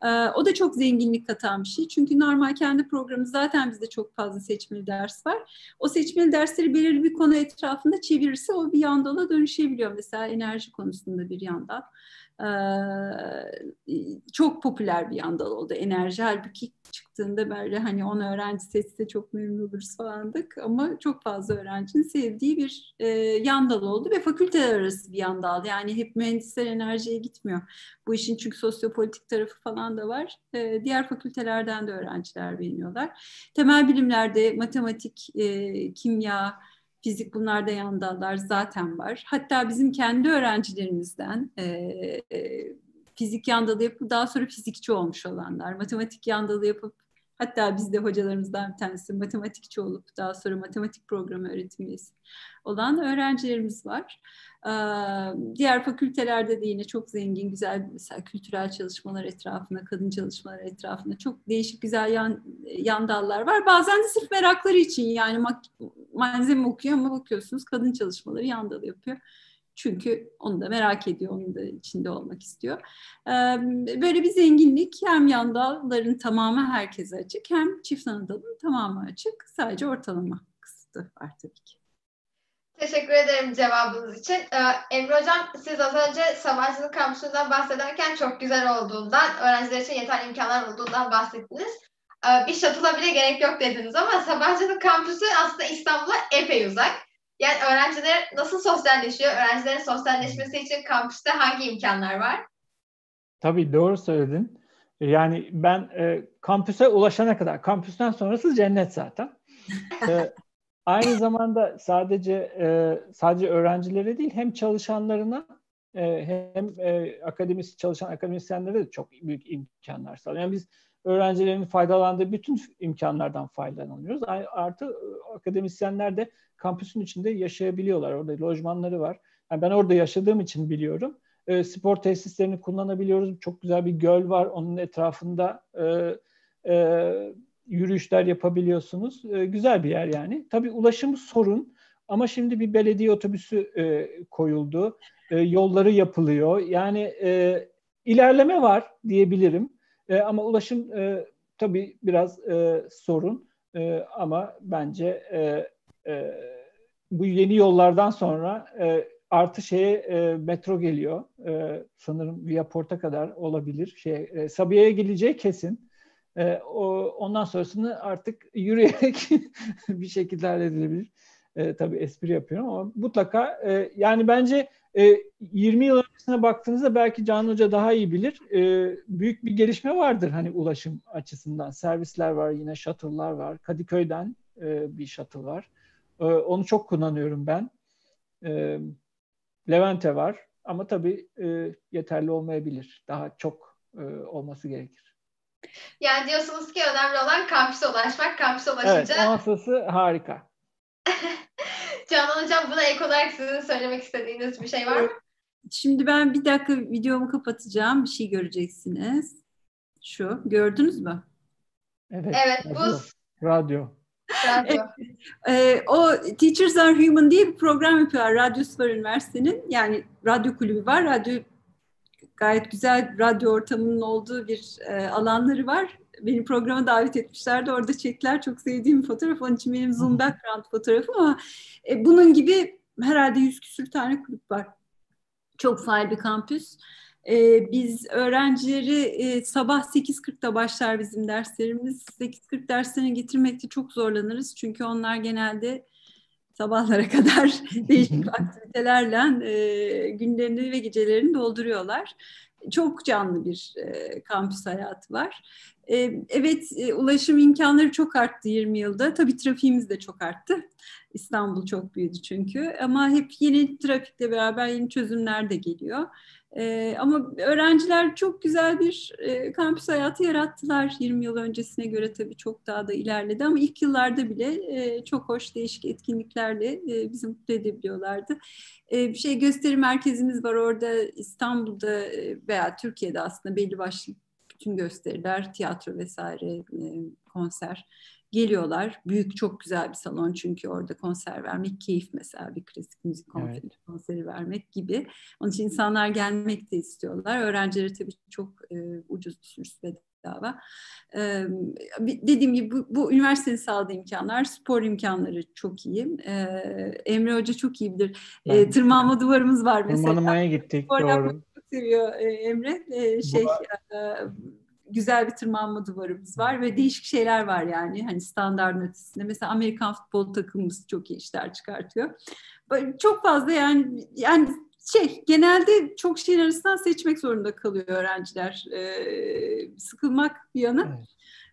Ee, o da çok zenginlik katan bir şey. Çünkü normal kendi programımız zaten bizde çok fazla seçmeli ders var. O seçmeli dersleri belirli bir konu etrafında çevirirse o bir yandala dönüşebiliyor. Mesela enerji konusunda bir yandal çok popüler bir yandal oldu enerji. Halbuki çıktığında böyle hani on öğrenci seçse çok memnun oluruz falandık ama çok fazla öğrencinin sevdiği bir yandal oldu ve fakülteler arası bir yandal. Yani hep mühendisler enerjiye gitmiyor. Bu işin çünkü sosyopolitik tarafı falan da var. Diğer fakültelerden de öğrenciler beğeniyorlar. Temel bilimlerde matematik, e, kimya, fizik bunlarda yan dallar zaten var. Hatta bizim kendi öğrencilerimizden e, e, fizik yan dalı yapıp daha sonra fizikçi olmuş olanlar, matematik yan dalı yapıp hatta bizde hocalarımızdan bir tanesi matematikçi olup daha sonra matematik programı öğretim üyesi olan öğrencilerimiz var. Diğer fakültelerde de yine çok zengin, güzel mesela kültürel çalışmalar etrafında, kadın çalışmalar etrafında çok değişik güzel yan, yan dallar var. Bazen de sırf merakları için yani malzeme okuyor ama bakıyorsunuz kadın çalışmaları yan dal yapıyor. Çünkü onu da merak ediyor, onun da içinde olmak istiyor. Böyle bir zenginlik hem yan dalların tamamı herkese açık hem çift anadalın tamamı açık. Sadece ortalama kısıtı var tabii ki. Teşekkür ederim cevabınız için. Ee, Emre Hocam siz az önce Sabancı'nın kampüsünden bahsederken çok güzel olduğundan, öğrenciler için yeterli imkanlar olduğundan bahsettiniz. Ee, bir shuttle'a bile gerek yok dediniz ama Sabancı'nın kampüsü aslında İstanbul'a epey uzak. Yani öğrenciler nasıl sosyalleşiyor? Öğrencilerin sosyalleşmesi için kampüste hangi imkanlar var? Tabii doğru söyledin. Yani ben e, kampüse ulaşana kadar, kampüsten sonrası cennet zaten. e, Aynı zamanda sadece e, sadece öğrencilere değil hem çalışanlarına e, hem e, akademis çalışan akademisyenlere de çok büyük imkanlar sağlıyor. Yani biz öğrencilerin faydalandığı bütün imkanlardan faydalanıyoruz. Artı e, akademisyenler de kampüsün içinde yaşayabiliyorlar. Orada lojmanları var. Yani ben orada yaşadığım için biliyorum. E, spor tesislerini kullanabiliyoruz. Çok güzel bir göl var. Onun etrafında e, e, yürüyüşler yapabiliyorsunuz. E, güzel bir yer yani. Tabii ulaşım sorun ama şimdi bir belediye otobüsü e, koyuldu. E, yolları yapılıyor. Yani e, ilerleme var diyebilirim. E, ama ulaşım e, tabii biraz e, sorun. E, ama bence e, e, bu yeni yollardan sonra e, artı şeye e, metro geliyor. E, sanırım Via Port'a kadar olabilir. Şey, e, Sabiha'ya geleceği kesin. E, o, ondan sonrasını artık yürüyerek bir şekilde halledilebilir. E, tabii espri yapıyorum ama mutlaka e, yani bence e, 20 yıl öncesine baktığınızda belki Can Hoca daha iyi bilir. E, büyük bir gelişme vardır hani ulaşım açısından. Servisler var yine shuttle'lar var. Kadıköy'den e, bir shuttle var. E, onu çok kullanıyorum ben. E, Levente var ama tabii e, yeterli olmayabilir. Daha çok e, olması gerekir. Yani diyorsunuz ki önemli olan kampüse ulaşmak. Kampüse ulaşınca... Evet, ansası harika. Canan Hocam buna ek olarak sizin söylemek istediğiniz bir şey var mı? Şimdi ben bir dakika videomu kapatacağım. Bir şey göreceksiniz. Şu. Gördünüz mü? Evet. Evet. Radyo. Bu... Radyo. Radyo. e, o Teachers Are Human diye bir program yapıyor. Radyosu var üniversitenin. Yani radyo kulübü var. Radyo gayet güzel radyo ortamının olduğu bir e, alanları var. beni programa davet etmişlerdi. Orada çektiler çok sevdiğim fotoğraf. Onun için benim Zoom background fotoğrafım ama e, bunun gibi herhalde yüz küsür tane kulüp var. Çok faal bir kampüs. Ee, biz öğrencileri e, sabah 8.40'da başlar bizim derslerimiz. 8.40 derslerine getirmekte çok zorlanırız. Çünkü onlar genelde sabahlara kadar değişik aktivitelerle e, günlerini ve gecelerini dolduruyorlar. Çok canlı bir e, kampüs hayatı var. E, evet, e, ulaşım imkanları çok arttı 20 yılda. Tabii trafiğimiz de çok arttı. İstanbul çok büyüdü çünkü. Ama hep yeni trafikle beraber yeni çözümler de geliyor. E, ama öğrenciler çok güzel bir e, kampüs hayatı yarattılar. 20 yıl öncesine göre tabii çok daha da ilerledi ama ilk yıllarda bile e, çok hoş değişik etkinliklerle e, bizi mutlu edebiliyorlardı. E, bir şey gösteri merkezimiz var orada İstanbul'da veya Türkiye'de aslında belli başlı bütün gösteriler, tiyatro vesaire, e, konser geliyorlar. Büyük çok güzel bir salon çünkü orada konser vermek keyif mesela bir klasik müzik konseri, evet. konseri vermek gibi. Onun için insanlar gelmek de istiyorlar. Öğrencileri tabii çok e, ucuz bir sürüsü bedava. Ee, dediğim gibi bu, bu üniversitenin sağladığı imkanlar, spor imkanları çok iyi. Ee, Emre Hoca çok iyi bilir. Ee, tırmanma duvarımız var mesela. Tırmanmaya gittik, doğru. Çok seviyor e, Emre. Ee, şey, bu, e, güzel bir tırmanma duvarımız var ve değişik şeyler var yani hani standart ötesinde. Mesela Amerikan futbol takımımız çok iyi işler çıkartıyor. Çok fazla yani yani şey genelde çok şeyin arasından seçmek zorunda kalıyor öğrenciler. Ee, sıkılmak bir yana. Evet.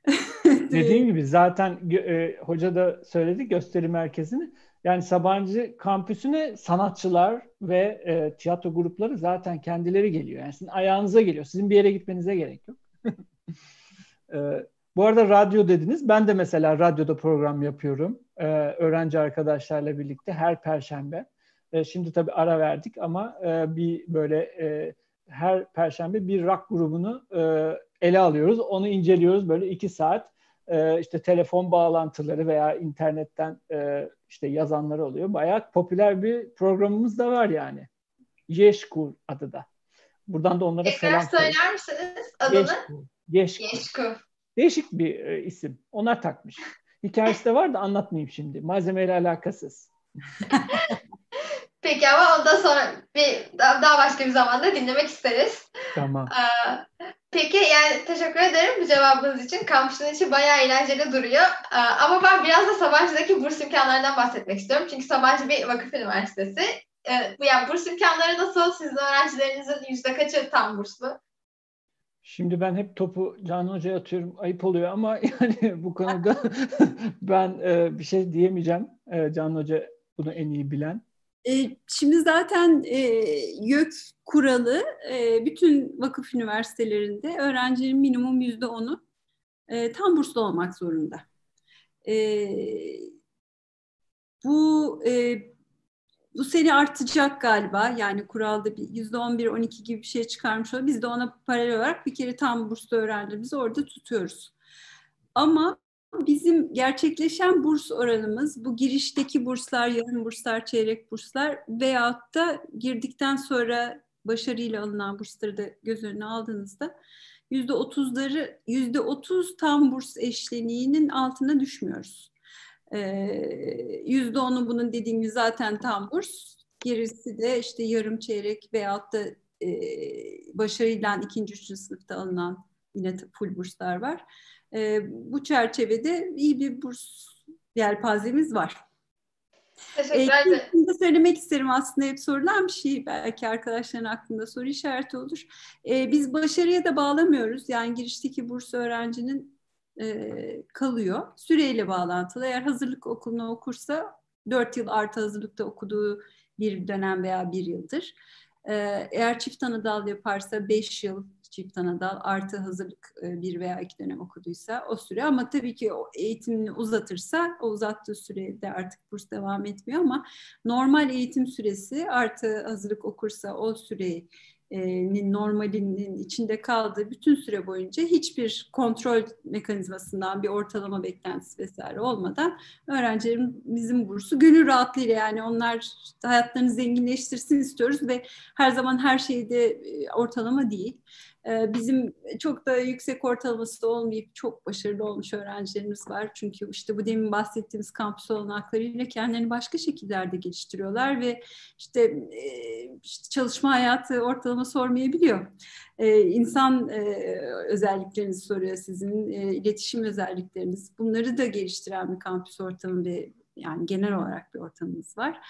Dediğim gibi zaten e, hoca da söyledi gösteri merkezini. Yani Sabancı kampüsüne sanatçılar ve e, tiyatro grupları zaten kendileri geliyor. Yani sizin ayağınıza geliyor. Sizin bir yere gitmenize gerek yok. e, bu arada radyo dediniz. Ben de mesela radyoda program yapıyorum. E, öğrenci arkadaşlarla birlikte her perşembe. E, şimdi tabii ara verdik ama e, bir böyle e, her perşembe bir rock grubunu e, ele alıyoruz. Onu inceliyoruz böyle iki saat. E, işte telefon bağlantıları veya internetten e, işte yazanları oluyor. Bayağı popüler bir programımız da var yani. Yeşkur adı da. Buradan da onlara Tekrar selam söyler misiniz adını? Yeşku. Yeşku. Değişik bir e, isim. Onlar takmış. Hikayesi de var da anlatmayayım şimdi. Malzemeyle alakasız. Peki ama ondan sonra bir daha başka bir zamanda dinlemek isteriz. Tamam. Ee, peki yani teşekkür ederim bu cevabınız için. Kampüsün içi bayağı eğlenceli duruyor. Ee, ama ben biraz da Sabancı'daki burs imkanlarından bahsetmek istiyorum. Çünkü Sabancı bir vakıf üniversitesi. Ee, yani burs imkanları nasıl? Sizin öğrencilerinizin yüzde kaçı tam burslu? Şimdi ben hep topu Canan Hoca'ya atıyorum. Ayıp oluyor ama yani bu konuda ben e, bir şey diyemeyeceğim. E, Canan Hoca bunu en iyi bilen. E, şimdi zaten e, YÖK kuralı e, bütün vakıf üniversitelerinde öğrencinin minimum yüzde onu e, tam burslu olmak zorunda. E, bu e, bu sene artacak galiba. Yani kuralda bir yüzde on bir, on iki gibi bir şey çıkarmış oluyor. Biz de ona paralel olarak bir kere tam burslu öğrencimizi orada tutuyoruz. Ama bizim gerçekleşen burs oranımız bu girişteki burslar, yarım burslar, çeyrek burslar veyahut da girdikten sonra başarıyla alınan bursları da göz önüne aldığınızda yüzde otuzları, yüzde otuz tam burs eşleniğinin altına düşmüyoruz. Yüzde onu bunun dediğim gibi zaten tam burs. Gerisi de işte yarım çeyrek veyahut da e, başarıyla ikinci, üçüncü sınıfta alınan yine full burslar var. E, bu çerçevede iyi bir burs yelpazemiz var. Teşekkürler. Ee, söylemek isterim aslında hep sorulan bir şey. Belki arkadaşların aklında soru işareti olur. Ee, biz başarıya da bağlamıyoruz. Yani girişteki burs öğrencinin e, kalıyor. Süreyle bağlantılı. Eğer hazırlık okulunu okursa 4 yıl artı hazırlıkta okuduğu bir dönem veya bir yıldır. E, eğer çift ana dal yaparsa 5 yıl çift ana dal artı hazırlık e, bir veya iki dönem okuduysa o süre ama tabii ki o eğitimini uzatırsa o uzattığı sürede artık burs devam etmiyor ama normal eğitim süresi artı hazırlık okursa o süreyi normalinin içinde kaldığı bütün süre boyunca hiçbir kontrol mekanizmasından bir ortalama beklentisi vesaire olmadan öğrencilerimizin bursu gönül rahatlığıyla yani onlar hayatlarını zenginleştirsin istiyoruz ve her zaman her şeyde ortalama değil. Ee, bizim çok da yüksek ortalaması olmayıp çok başarılı olmuş öğrencilerimiz var. Çünkü işte bu demin bahsettiğimiz kampüs olanaklarıyla kendilerini başka şekillerde geliştiriyorlar ve işte, e, işte çalışma hayatı ortalama sormayabiliyor. Ee, insan e, özelliklerinizi soruyor sizin, e, iletişim özellikleriniz. Bunları da geliştiren bir kampüs ortamı ve yani genel olarak bir ortamımız var.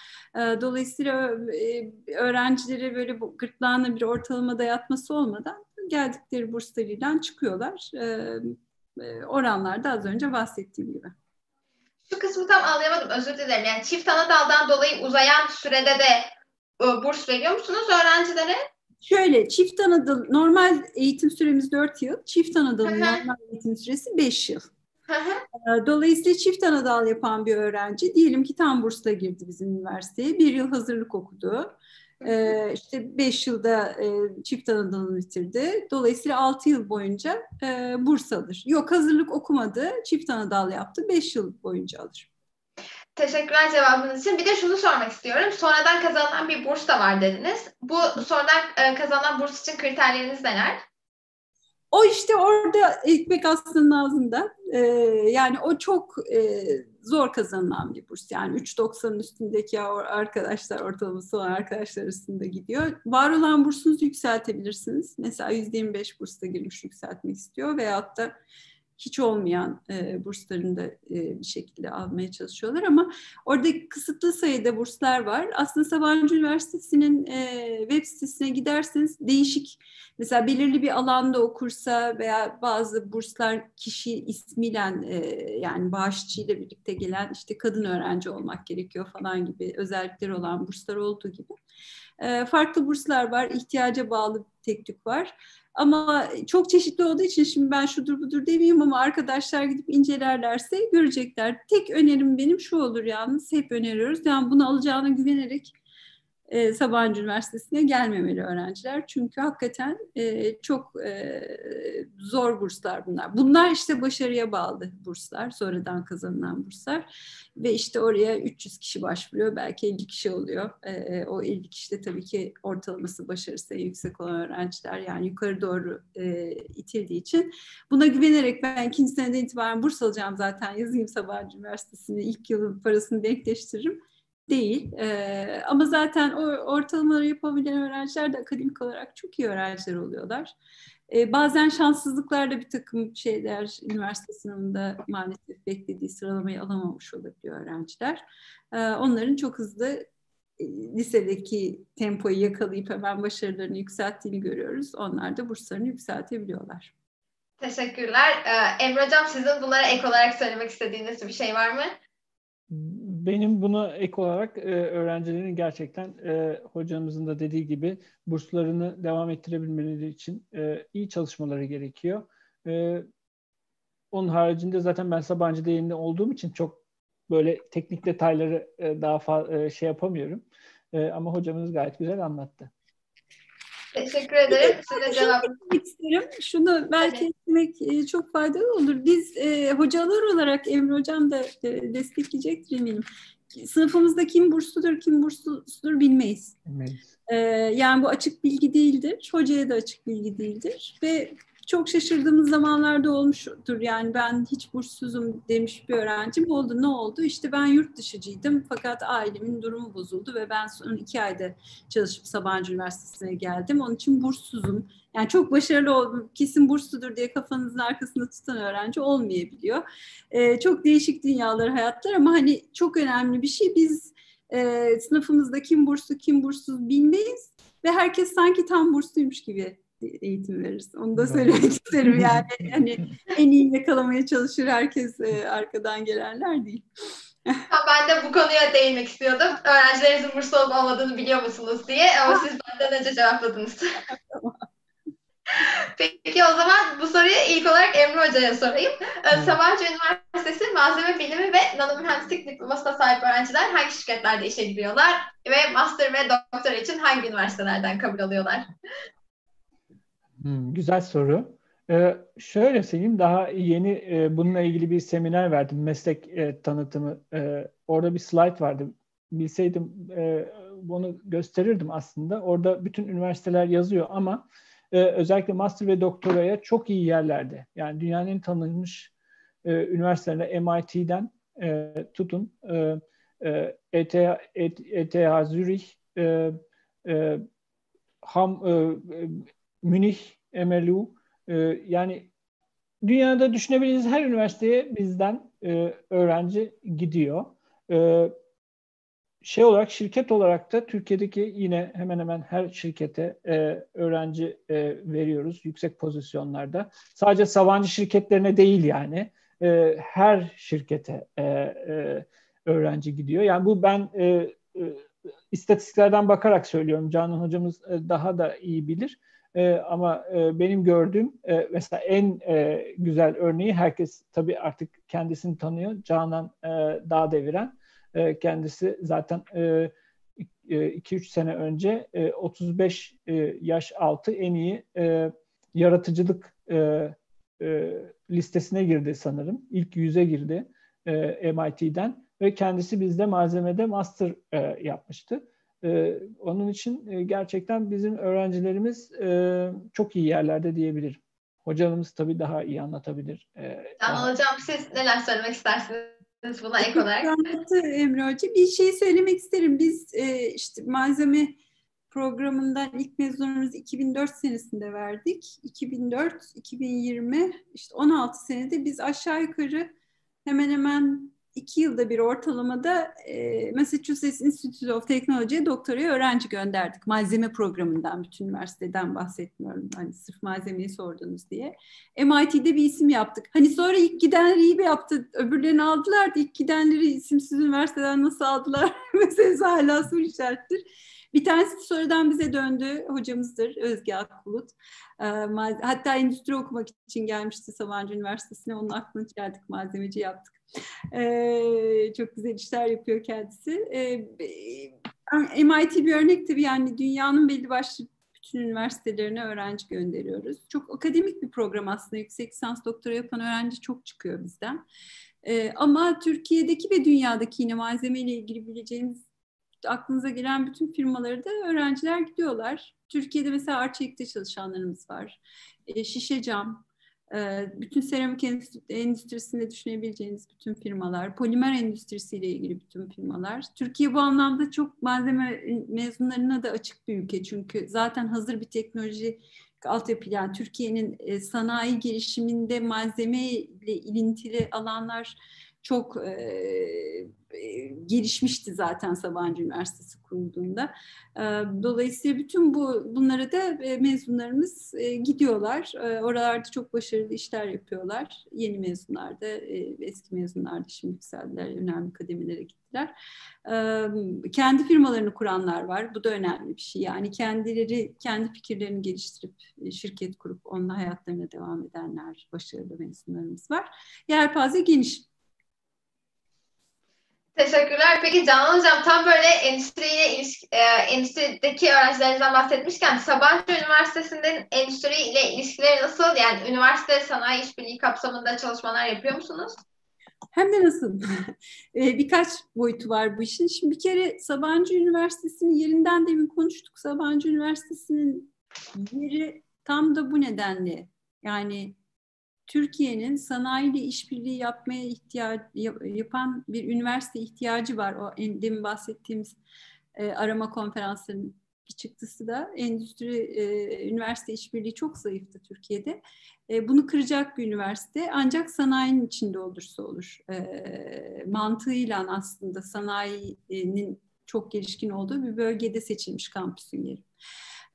Dolayısıyla öğrencilere böyle gırtlağına bir ortalama dayatması olmadan geldikleri burslarıyla çıkıyorlar. Oranlar da az önce bahsettiğim gibi. Şu kısmı tam anlayamadım özür dilerim. Yani çift ana daldan dolayı uzayan sürede de burs veriyor musunuz öğrencilere? Şöyle çift anadal normal eğitim süremiz 4 yıl, çift anadalın normal eğitim süresi 5 yıl. Dolayısıyla çift anadal yapan bir öğrenci diyelim ki tam bursla girdi bizim üniversiteye. Bir yıl hazırlık okudu. Ee, işte beş yılda e, çift anadalını bitirdi. Dolayısıyla altı yıl boyunca e, burs alır. Yok hazırlık okumadı, çift anadal yaptı. Beş yıl boyunca alır. Teşekkürler cevabınız için. Bir de şunu sormak istiyorum. Sonradan kazanılan bir burs da var dediniz. Bu sonradan e, kazanılan burs için kriterleriniz neler? O işte orada ekmek aslının ağzında. Ee, yani o çok e, zor kazanılan bir burs. Yani 3.90'ın üstündeki arkadaşlar ortalaması olan arkadaşlar arasında gidiyor. Var olan bursunuzu yükseltebilirsiniz. Mesela %25 bursla girmiş yükseltmek istiyor veyahut da hiç olmayan e, burslarını da e, bir şekilde almaya çalışıyorlar ama orada kısıtlı sayıda burslar var. Aslında Sabancı Üniversitesi'nin e, web sitesine giderseniz değişik mesela belirli bir alanda okursa veya bazı burslar kişi ismiyle e, yani bağışçıyla birlikte gelen işte kadın öğrenci olmak gerekiyor falan gibi özellikleri olan burslar olduğu gibi. E, farklı burslar var, ihtiyaca bağlı tek tük var. Ama çok çeşitli olduğu için şimdi ben şudur budur demeyeyim ama arkadaşlar gidip incelerlerse görecekler. Tek önerim benim şu olur yalnız hep öneriyoruz. Yani bunu alacağına güvenerek e, Sabancı Üniversitesi'ne gelmemeli öğrenciler. Çünkü hakikaten e, çok e, zor burslar bunlar. Bunlar işte başarıya bağlı burslar, sonradan kazanılan burslar. Ve işte oraya 300 kişi başvuruyor, belki 50 kişi oluyor. E, o 50 kişi de tabii ki ortalaması başarısı yüksek olan öğrenciler. Yani yukarı doğru e, itildiği için. Buna güvenerek ben ikinci seneden itibaren burs alacağım zaten. Yazayım Sabancı Üniversitesi'ne ilk yılın parasını denkleştiririm değil. E, ama zaten o ortalamaları yapabilen öğrenciler de akademik olarak çok iyi öğrenciler oluyorlar. E, bazen şanssızlıklarla bir takım şeyler üniversite sınavında maalesef beklediği sıralamayı alamamış olabiliyor öğrenciler. E, onların çok hızlı lisedeki tempoyu yakalayıp hemen başarılarını yükselttiğini görüyoruz. Onlar da burslarını yükseltebiliyorlar. Teşekkürler. Ee, Emre Hocam sizin bunlara ek olarak söylemek istediğiniz bir şey var mı? Benim buna ek olarak e, öğrencilerin gerçekten e, hocamızın da dediği gibi burslarını devam ettirebilmeleri için e, iyi çalışmaları gerekiyor. E, onun haricinde zaten ben Sabancı'da yeni olduğum için çok böyle teknik detayları e, daha fazla e, şey yapamıyorum. E, ama hocamız gayet güzel anlattı. Teşekkür ederim. Size cevap isterim. Şunu belki etmek e, çok faydalı olur. Biz e, hocalar olarak Emre Hocam da e, destekleyecektir eminim. Sınıfımızda kim bursludur, kim bursludur bilmeyiz. bilmeyiz. E, yani bu açık bilgi değildir. Hocaya da açık bilgi değildir. Ve çok şaşırdığımız zamanlarda olmuştur. Yani ben hiç burssuzum demiş bir öğrencim oldu. Ne oldu? İşte ben yurt dışıcıydım fakat ailemin durumu bozuldu ve ben son iki ayda çalışıp Sabancı Üniversitesi'ne geldim. Onun için burssuzum. Yani çok başarılı oldum, kesin bursludur diye kafanızın arkasında tutan öğrenci olmayabiliyor. Ee, çok değişik dünyalar, hayatlar ama hani çok önemli bir şey. Biz e, sınıfımızda kim burslu, kim burssuz bilmeyiz ve herkes sanki tam bursluymuş gibi eğitim veririz. Onu da söylemek isterim yani. Hani en iyi yakalamaya çalışır herkes e, arkadan gelenler değil. ben de bu konuya değinmek istiyordum. Öğrencilerinizin burslu olup olmadığını biliyor musunuz diye ama siz benden önce cevapladınız. Peki o zaman bu soruyu ilk olarak Emre Hoca'ya sorayım. Evet. Sabancı Üniversitesi Malzeme Bilimi ve Nanomühendislik diplomasına sahip öğrenciler hangi şirketlerde işe giriyorlar ve master ve doktora için hangi üniversitelerden kabul alıyorlar? Hmm, güzel soru. Ee, şöyle söyleyeyim, daha yeni e, bununla ilgili bir seminer verdim, meslek e, tanıtımı. E, orada bir slide vardı. Bilseydim e, bunu gösterirdim aslında. Orada bütün üniversiteler yazıyor ama e, özellikle master ve doktoraya çok iyi yerlerde. Yani dünyanın tanınmış e, üniversitelerine MIT'den e, tutun e, e, ETH, ETH Zürich, e, e, Ham, e Münih, MLU e, yani dünyada düşünebileceğiniz her üniversiteye bizden e, öğrenci gidiyor. E, şey olarak şirket olarak da Türkiye'deki yine hemen hemen her şirkete e, öğrenci e, veriyoruz yüksek pozisyonlarda. Sadece Sabancı şirketlerine değil yani e, her şirkete e, e, öğrenci gidiyor. Yani bu ben e, e, istatistiklerden bakarak söylüyorum. Canan hocamız e, daha da iyi bilir. E, ama e, benim gördüğüm e, mesela en e, güzel örneği herkes tabii artık kendisini tanıyor. Canan e, Dağ Deviren. E, kendisi zaten 2-3 e, e, sene önce e, 35 e, yaş altı en iyi e, yaratıcılık e, e, listesine girdi sanırım. İlk yüze girdi e, MIT'den ve kendisi bizde malzemede master e, yapmıştı. E, onun için e, gerçekten bizim öğrencilerimiz e, çok iyi yerlerde diyebilirim. Hocalarımız tabii daha iyi anlatabilir. E, tamam hocam siz neler söylemek istersiniz buna ek olarak? Anlattı Emre Hoca. Bir şey söylemek isterim. Biz e, işte malzeme programından ilk mezunumuzu 2004 senesinde verdik. 2004, 2020 işte 16 senede biz aşağı yukarı hemen hemen iki yılda bir ortalamada e, Massachusetts Institute of Technology'ye doktoraya öğrenci gönderdik. Malzeme programından, bütün üniversiteden bahsetmiyorum. Hani sırf malzemeyi sordunuz diye. MIT'de bir isim yaptık. Hani sonra ilk gidenler iyi yaptı. Öbürlerini aldılar da ilk gidenleri isimsiz üniversiteden nasıl aldılar? Mesela hala soru işarettir. Bir tanesi sonradan bize döndü. Hocamızdır Özge Akbulut. Ee, hatta endüstri okumak için gelmişti Sabancı Üniversitesi'ne. Onun aklını çeldik, malzemeci yaptık. Ee, çok güzel işler yapıyor kendisi. Ee, MIT bir örnek tabii yani dünyanın belli başlı bütün üniversitelerine öğrenci gönderiyoruz. Çok akademik bir program aslında. Yüksek lisans doktora yapan öğrenci çok çıkıyor bizden. Ee, ama Türkiye'deki ve dünyadaki yine malzemeyle ilgili bileceğiniz aklınıza gelen bütün firmaları da öğrenciler gidiyorlar. Türkiye'de mesela Arçelik'te çalışanlarımız var. E, şişe cam, e, bütün seramik endüstrisinde düşünebileceğiniz bütün firmalar, polimer endüstrisiyle ilgili bütün firmalar. Türkiye bu anlamda çok malzeme mezunlarına da açık bir ülke çünkü zaten hazır bir teknoloji altyapı yani Türkiye'nin sanayi gelişiminde malzeme ile ilintili alanlar çok e, gelişmişti zaten Sabancı Üniversitesi kurulduğunda. E, dolayısıyla bütün bu bunlara da e, mezunlarımız e, gidiyorlar. E, oralarda çok başarılı işler yapıyorlar. Yeni mezunlar da, e, eski mezunlar da şimdi yükseldiler, önemli kademelere gittiler. E, kendi firmalarını kuranlar var. Bu da önemli bir şey. Yani kendileri kendi fikirlerini geliştirip şirket kurup onunla hayatlarına devam edenler, başarılı mezunlarımız var. Yelpaze geniş. Teşekkürler. Peki Canan Hocam tam böyle endüstriye ilişki, e, endüstrideki öğrencilerinizden bahsetmişken Sabancı Üniversitesi'nin endüstriyle ilişkileri nasıl? Yani üniversite sanayi işbirliği kapsamında çalışmalar yapıyor musunuz? Hem de nasıl? E, birkaç boyutu var bu işin. Şimdi bir kere Sabancı Üniversitesi'nin yerinden demin konuştuk. Sabancı Üniversitesi'nin yeri tam da bu nedenle. Yani Türkiye'nin sanayiyle işbirliği yapmaya ihtiyaç yapan bir üniversite ihtiyacı var. O en, demin bahsettiğimiz e, arama konferansının bir çıktısı da endüstri e, üniversite işbirliği çok zayıftı Türkiye'de. E, bunu kıracak bir üniversite ancak sanayinin içinde olursa olur. E, mantığıyla aslında sanayinin çok gelişkin olduğu bir bölgede seçilmiş kampüsün yeri.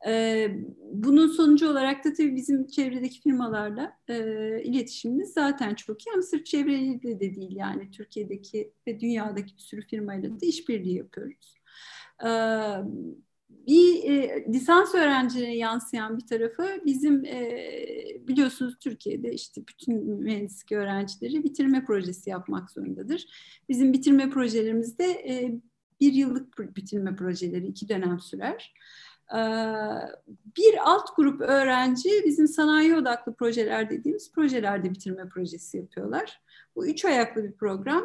E, bunun sonucu olarak da tabii bizim çevredeki firmalarla e, iletişimimiz zaten çok iyi ama sırf çevreyle de değil yani Türkiye'deki ve dünyadaki bir sürü firmayla da işbirliği yapıyoruz. E, bir e, lisans öğrencilerine yansıyan bir tarafı bizim e, biliyorsunuz Türkiye'de işte bütün mühendislik öğrencileri bitirme projesi yapmak zorundadır. Bizim bitirme projelerimizde e, bir yıllık bitirme projeleri iki dönem sürer. Bir alt grup öğrenci bizim sanayi odaklı projeler dediğimiz projelerde bitirme projesi yapıyorlar. Bu üç ayaklı bir program.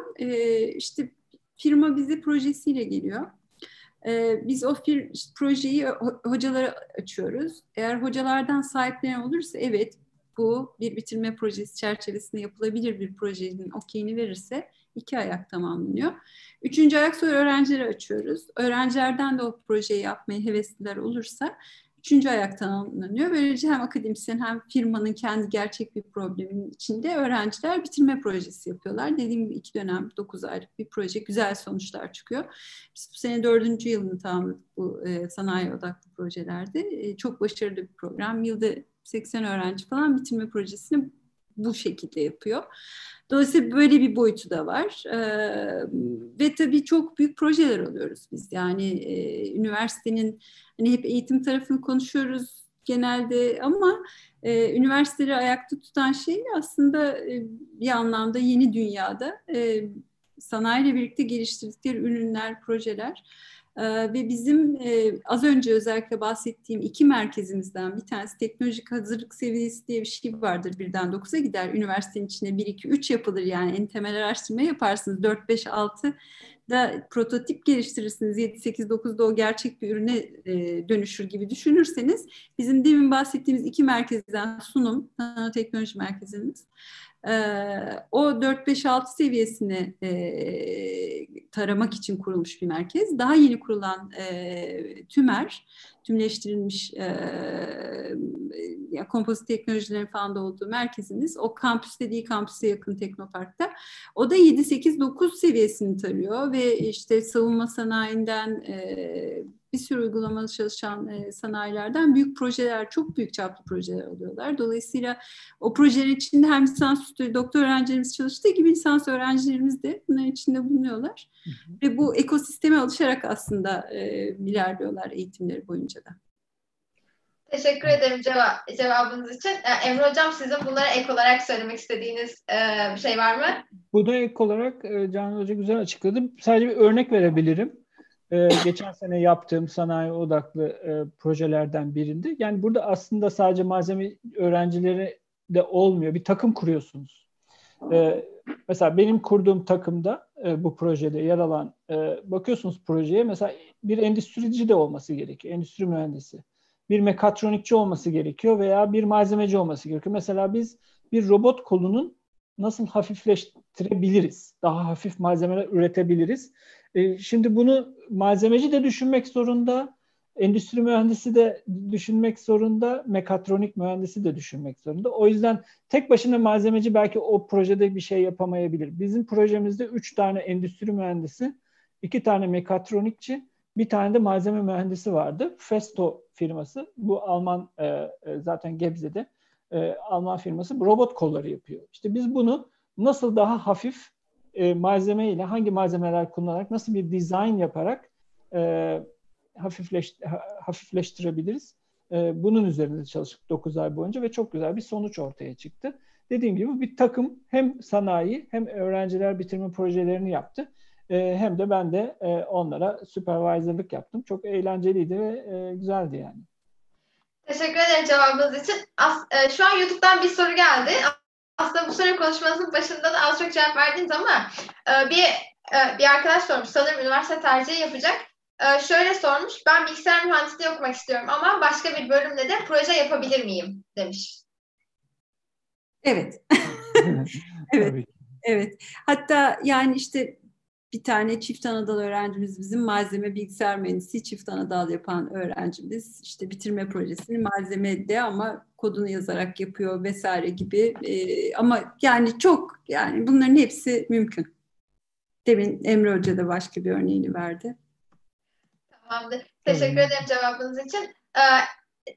İşte firma bize projesiyle geliyor. Ee, biz o projeyi hocalara açıyoruz. Eğer hocalardan sahiplenen olursa evet bu bir bitirme projesi çerçevesinde yapılabilir bir projenin okeyini verirse iki ayak tamamlanıyor. Üçüncü ayak sonra öğrencileri açıyoruz. Öğrencilerden de o projeyi yapmaya hevesliler olursa üçüncü ayak tamamlanıyor. Böylece hem akademisyen hem firmanın kendi gerçek bir probleminin içinde öğrenciler bitirme projesi yapıyorlar. Dediğim gibi iki dönem, dokuz aylık bir proje, güzel sonuçlar çıkıyor. Biz bu sene dördüncü yılını tamamladık bu e, sanayi odaklı projelerde. E, çok başarılı bir program. Yılda 80 öğrenci falan bitirme projesini bu şekilde yapıyor. Dolayısıyla böyle bir boyutu da var. Ee, ve tabii çok büyük projeler alıyoruz biz. Yani e, üniversitenin hani hep eğitim tarafını konuşuyoruz genelde ama e, üniversiteleri ayakta tutan şey aslında e, bir anlamda yeni dünyada e, sanayiyle birlikte geliştirdikleri ürünler, projeler. Ee, ve bizim e, az önce özellikle bahsettiğim iki merkezimizden bir tanesi teknolojik hazırlık seviyesi diye bir şey vardır. Birden 9'a gider. Üniversitenin içinde 1, 2, 3 yapılır yani en temel araştırma yaparsınız. 4, 5, 6 da prototip geliştirirsiniz. 7, 8, 9'da o gerçek bir ürüne e, dönüşür gibi düşünürseniz bizim demin bahsettiğimiz iki merkezden sunum, teknoloji merkezimiz o 4-5-6 seviyesini taramak için kurulmuş bir merkez. Daha yeni kurulan TÜMER, tümleştirilmiş ya kompozit teknolojilerin falan da olduğu merkezimiz. O kampüs dediği kampüse yakın Teknopark'ta. O da 7-8-9 seviyesini tarıyor ve işte savunma sanayinden bir sürü uygulamalı çalışan e, sanayilerden büyük projeler, çok büyük çaplı projeler alıyorlar. Dolayısıyla o projelerin içinde hem lisans doktor öğrencilerimiz çalıştığı gibi lisans öğrencilerimiz de bunların içinde bulunuyorlar. Hı hı. Ve bu ekosisteme alışarak aslında e, ilerliyorlar eğitimleri boyunca da. Teşekkür ederim cevap, cevabınız için. Emre Hocam sizin bunlara ek olarak söylemek istediğiniz e, bir şey var mı? Bu da ek olarak e, Canan Hoca güzel açıkladı. Sadece bir örnek verebilirim. Ee, geçen sene yaptığım sanayi odaklı e, projelerden birinde. Yani burada aslında sadece malzeme öğrencileri de olmuyor. Bir takım kuruyorsunuz. Ee, mesela benim kurduğum takımda e, bu projede yer alan e, bakıyorsunuz projeye mesela bir endüstrici de olması gerekiyor. Endüstri mühendisi. Bir mekatronikçi olması gerekiyor veya bir malzemeci olması gerekiyor. Mesela biz bir robot kolunun nasıl hafifleştirebiliriz? Daha hafif malzemeler üretebiliriz. E, şimdi bunu malzemeci de düşünmek zorunda, endüstri mühendisi de düşünmek zorunda, mekatronik mühendisi de düşünmek zorunda. O yüzden tek başına malzemeci belki o projede bir şey yapamayabilir. Bizim projemizde üç tane endüstri mühendisi, iki tane mekatronikçi, bir tane de malzeme mühendisi vardı. Festo firması, bu Alman e, e zaten Gebze'de Alman firması robot kolları yapıyor. İşte biz bunu nasıl daha hafif e, malzeme ile hangi malzemeler kullanarak nasıl bir dizayn yaparak e, hafifleş, hafifleştirebiliriz. E, bunun üzerinde çalıştık 9 ay boyunca ve çok güzel bir sonuç ortaya çıktı. Dediğim gibi bir takım hem sanayi hem öğrenciler bitirme projelerini yaptı. E, hem de ben de e, onlara supervisorlık yaptım. Çok eğlenceliydi ve e, güzeldi yani. Teşekkür ederim cevabınız için. As, e, şu an YouTube'dan bir soru geldi aslında bu soru konuşmanızın başında da az çok cevap verdiniz ama e, bir e, bir arkadaş sormuş. Sanırım üniversite tercihi yapacak. E, şöyle sormuş. Ben bilgisayar mühendisliği okumak istiyorum ama başka bir bölümde de proje yapabilir miyim demiş. Evet. evet. Evet. Hatta yani işte bir tane çift anadal öğrencimiz bizim malzeme bilgisayar mühendisi çift anadal yapan öğrencimiz işte bitirme projesini malzemede ama kodunu yazarak yapıyor vesaire gibi ee, ama yani çok yani bunların hepsi mümkün. Demin Emre Hoca da başka bir örneğini verdi. Tamamdır. Teşekkür hmm. ederim cevabınız için. Ee,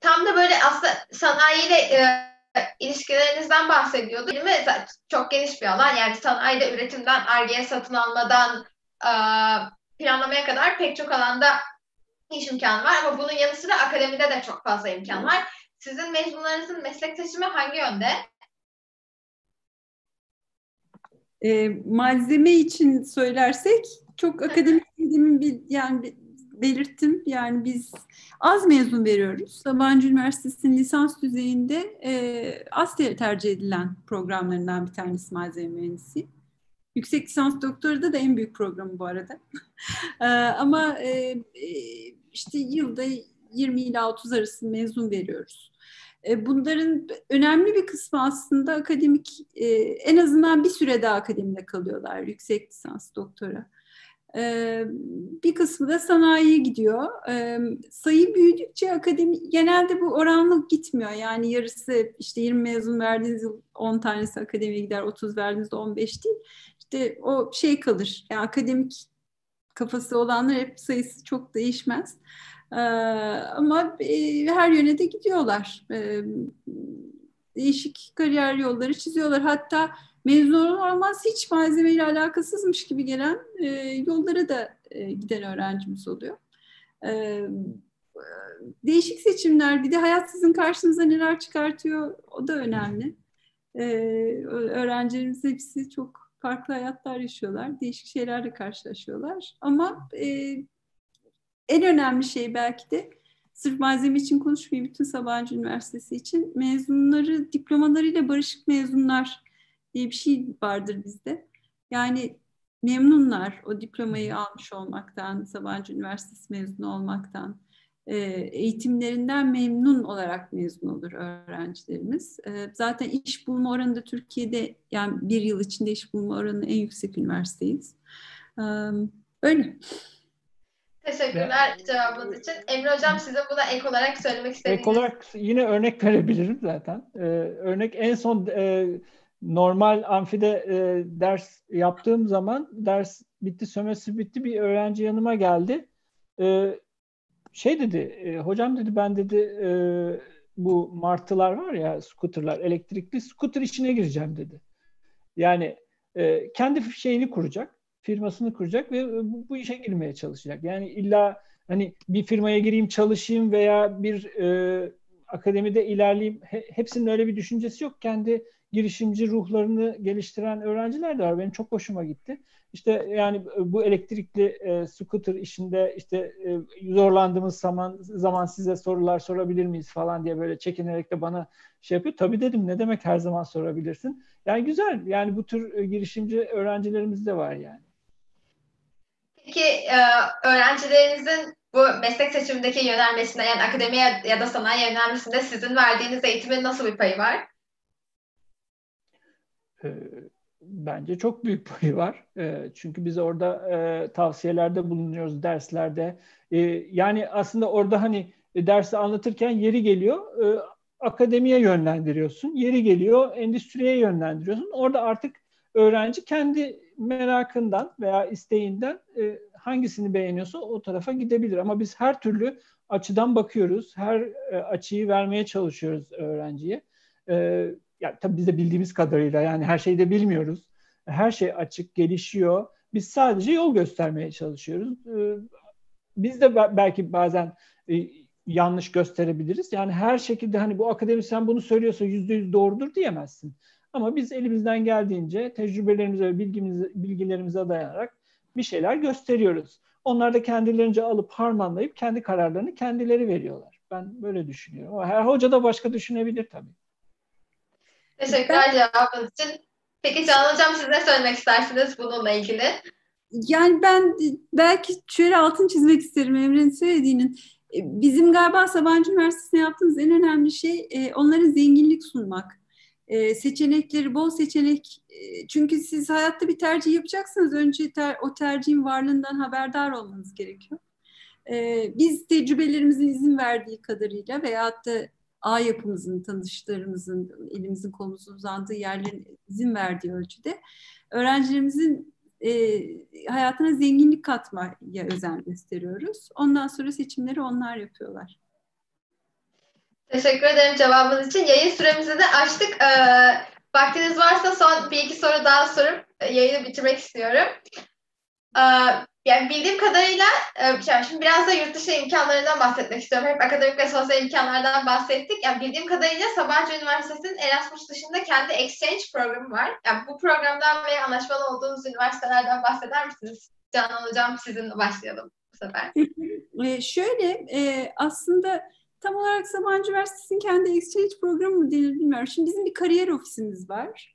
tam da böyle aslında sanayiyle e, ilişkilerinizden bahsediyordu. Değil mi? Çok geniş bir alan. Yani sanayide üretimden, argeye satın almadan e, planlamaya kadar pek çok alanda iş imkanı var. Ama bunun yanı sıra akademide de çok fazla imkan var. Sizin mezunlarınızın meslek seçimi hangi yönde? E, malzeme için söylersek çok akademik bir yani bir belirttim. Yani biz az mezun veriyoruz. Sabancı Üniversitesi'nin lisans düzeyinde e, az tercih edilen programlarından bir tanesi malzeme mühendisi. Yüksek lisans doktorada da en büyük programı bu arada. Ee, ama e, işte yılda 20 ila 30 arası mezun veriyoruz. E, bunların önemli bir kısmı aslında akademik, e, en azından bir süre daha akademide kalıyorlar, yüksek lisans, doktora. E, bir kısmı da sanayiye gidiyor. Sayı büyüdükçe akademi, genelde bu oranlı gitmiyor. Yani yarısı işte 20 mezun verdiğiniz yıl 10 tanesi akademiye gider, 30 verdiğinizde 15 değil. İşte o şey kalır. Yani akademik kafası olanlar hep sayısı çok değişmez. Ee, ama e, her yöne de gidiyorlar. Ee, değişik kariyer yolları çiziyorlar. Hatta mezun olmaz hiç malzemeyle alakasızmış gibi gelen e, yollara da e, giden öğrencimiz oluyor. Ee, değişik seçimler, bir de hayat sizin karşınıza neler çıkartıyor o da önemli. öğrencilerimiz hepsi çok farklı hayatlar yaşıyorlar, değişik şeylerle karşılaşıyorlar. Ama en önemli şey belki de sırf malzeme için konuşmayayım bütün Sabancı Üniversitesi için mezunları diplomalarıyla barışık mezunlar diye bir şey vardır bizde. Yani memnunlar o diplomayı almış olmaktan, Sabancı Üniversitesi mezunu olmaktan, e, eğitimlerinden memnun olarak mezun olur öğrencilerimiz. E, zaten iş bulma oranı da Türkiye'de yani bir yıl içinde iş bulma oranı en yüksek üniversiteyiz. E, öyle. Teşekkürler cevabınız için. Emre Hocam size buna ek olarak söylemek istediğiniz... Ek olarak yine örnek verebilirim zaten. Ee, örnek en son e, normal amfide e, ders yaptığım zaman ders bitti, sömestr bitti bir öğrenci yanıma geldi. E, şey dedi, e, hocam dedi ben dedi e, bu martılar var ya scooterlar, elektrikli scooter işine gireceğim dedi. Yani e, kendi şeyini kuracak firmasını kuracak ve bu, bu işe girmeye çalışacak. Yani illa hani bir firmaya gireyim çalışayım veya bir e, akademide ilerleyeyim he, hepsinin öyle bir düşüncesi yok. Kendi girişimci ruhlarını geliştiren öğrenciler de var. Benim çok hoşuma gitti. İşte yani bu elektrikli e, scooter işinde işte e, zorlandığımız zaman zaman size sorular sorabilir miyiz falan diye böyle çekinerek de bana şey yapıyor. Tabii dedim ne demek her zaman sorabilirsin. Yani güzel. Yani bu tür e, girişimci öğrencilerimiz de var yani. Peki e, öğrencilerinizin bu meslek seçimindeki yönelmesinde yani akademiye ya da sanayi yönelmesinde sizin verdiğiniz eğitimin nasıl bir payı var? E, bence çok büyük payı var. E, çünkü biz orada tavsiyelerde bulunuyoruz derslerde. Yani aslında orada hani dersi anlatırken yeri geliyor akademiye yönlendiriyorsun. Yeri geliyor endüstriye yönlendiriyorsun. Orada artık öğrenci kendi merakından veya isteğinden e, hangisini beğeniyorsa o tarafa gidebilir. Ama biz her türlü açıdan bakıyoruz. Her e, açıyı vermeye çalışıyoruz öğrenciye. E, yani tabii biz de bildiğimiz kadarıyla yani her şeyi de bilmiyoruz. Her şey açık, gelişiyor. Biz sadece yol göstermeye çalışıyoruz. E, biz de belki bazen e, yanlış gösterebiliriz. Yani her şekilde hani bu akademisyen bunu söylüyorsa yüzde yüz doğrudur diyemezsin. Ama biz elimizden geldiğince tecrübelerimize ve bilgilerimize dayanarak bir şeyler gösteriyoruz. Onlar da kendilerince alıp harmanlayıp kendi kararlarını kendileri veriyorlar. Ben böyle düşünüyorum. Her hoca da başka düşünebilir tabii. Teşekkürler cevabınız için. Peki Can Hocam siz ne söylemek istersiniz bununla ilgili? Yani ben belki şöyle altın çizmek isterim Emre'nin söylediğinin. E, bizim galiba Sabancı Üniversitesi'ne yaptığımız en önemli şey e, onlara zenginlik sunmak e, seçenekleri bol seçenek çünkü siz hayatta bir tercih yapacaksanız önce ter, o tercihin varlığından haberdar olmanız gerekiyor. Biz tecrübelerimizin izin verdiği kadarıyla veyahut da ağ yapımızın, tanışlarımızın, elimizin kolumuzun uzandığı yerlerin izin verdiği ölçüde öğrencilerimizin e, hayatına zenginlik katmaya özen gösteriyoruz. Ondan sonra seçimleri onlar yapıyorlar. Teşekkür ederim cevabınız için. Yayın süremizi de açtık. Ee, vaktiniz varsa son bir iki soru daha sorup e, yayını bitirmek istiyorum. Ee, yani bildiğim kadarıyla e, şey, şimdi biraz da yurt dışı imkanlarından bahsetmek istiyorum. Hep akademik ve sosyal imkanlardan bahsettik. Yani bildiğim kadarıyla Sabancı Üniversitesi'nin Erasmus dışında kendi exchange programı var. Yani bu programdan ve anlaşmalı olduğunuz üniversitelerden bahseder misiniz? Canan Hocam sizinle başlayalım bu sefer. E, şöyle e, aslında tam olarak Sabancı Üniversitesi'nin kendi exchange programı mı denir bilmiyorum. Şimdi bizim bir kariyer ofisimiz var.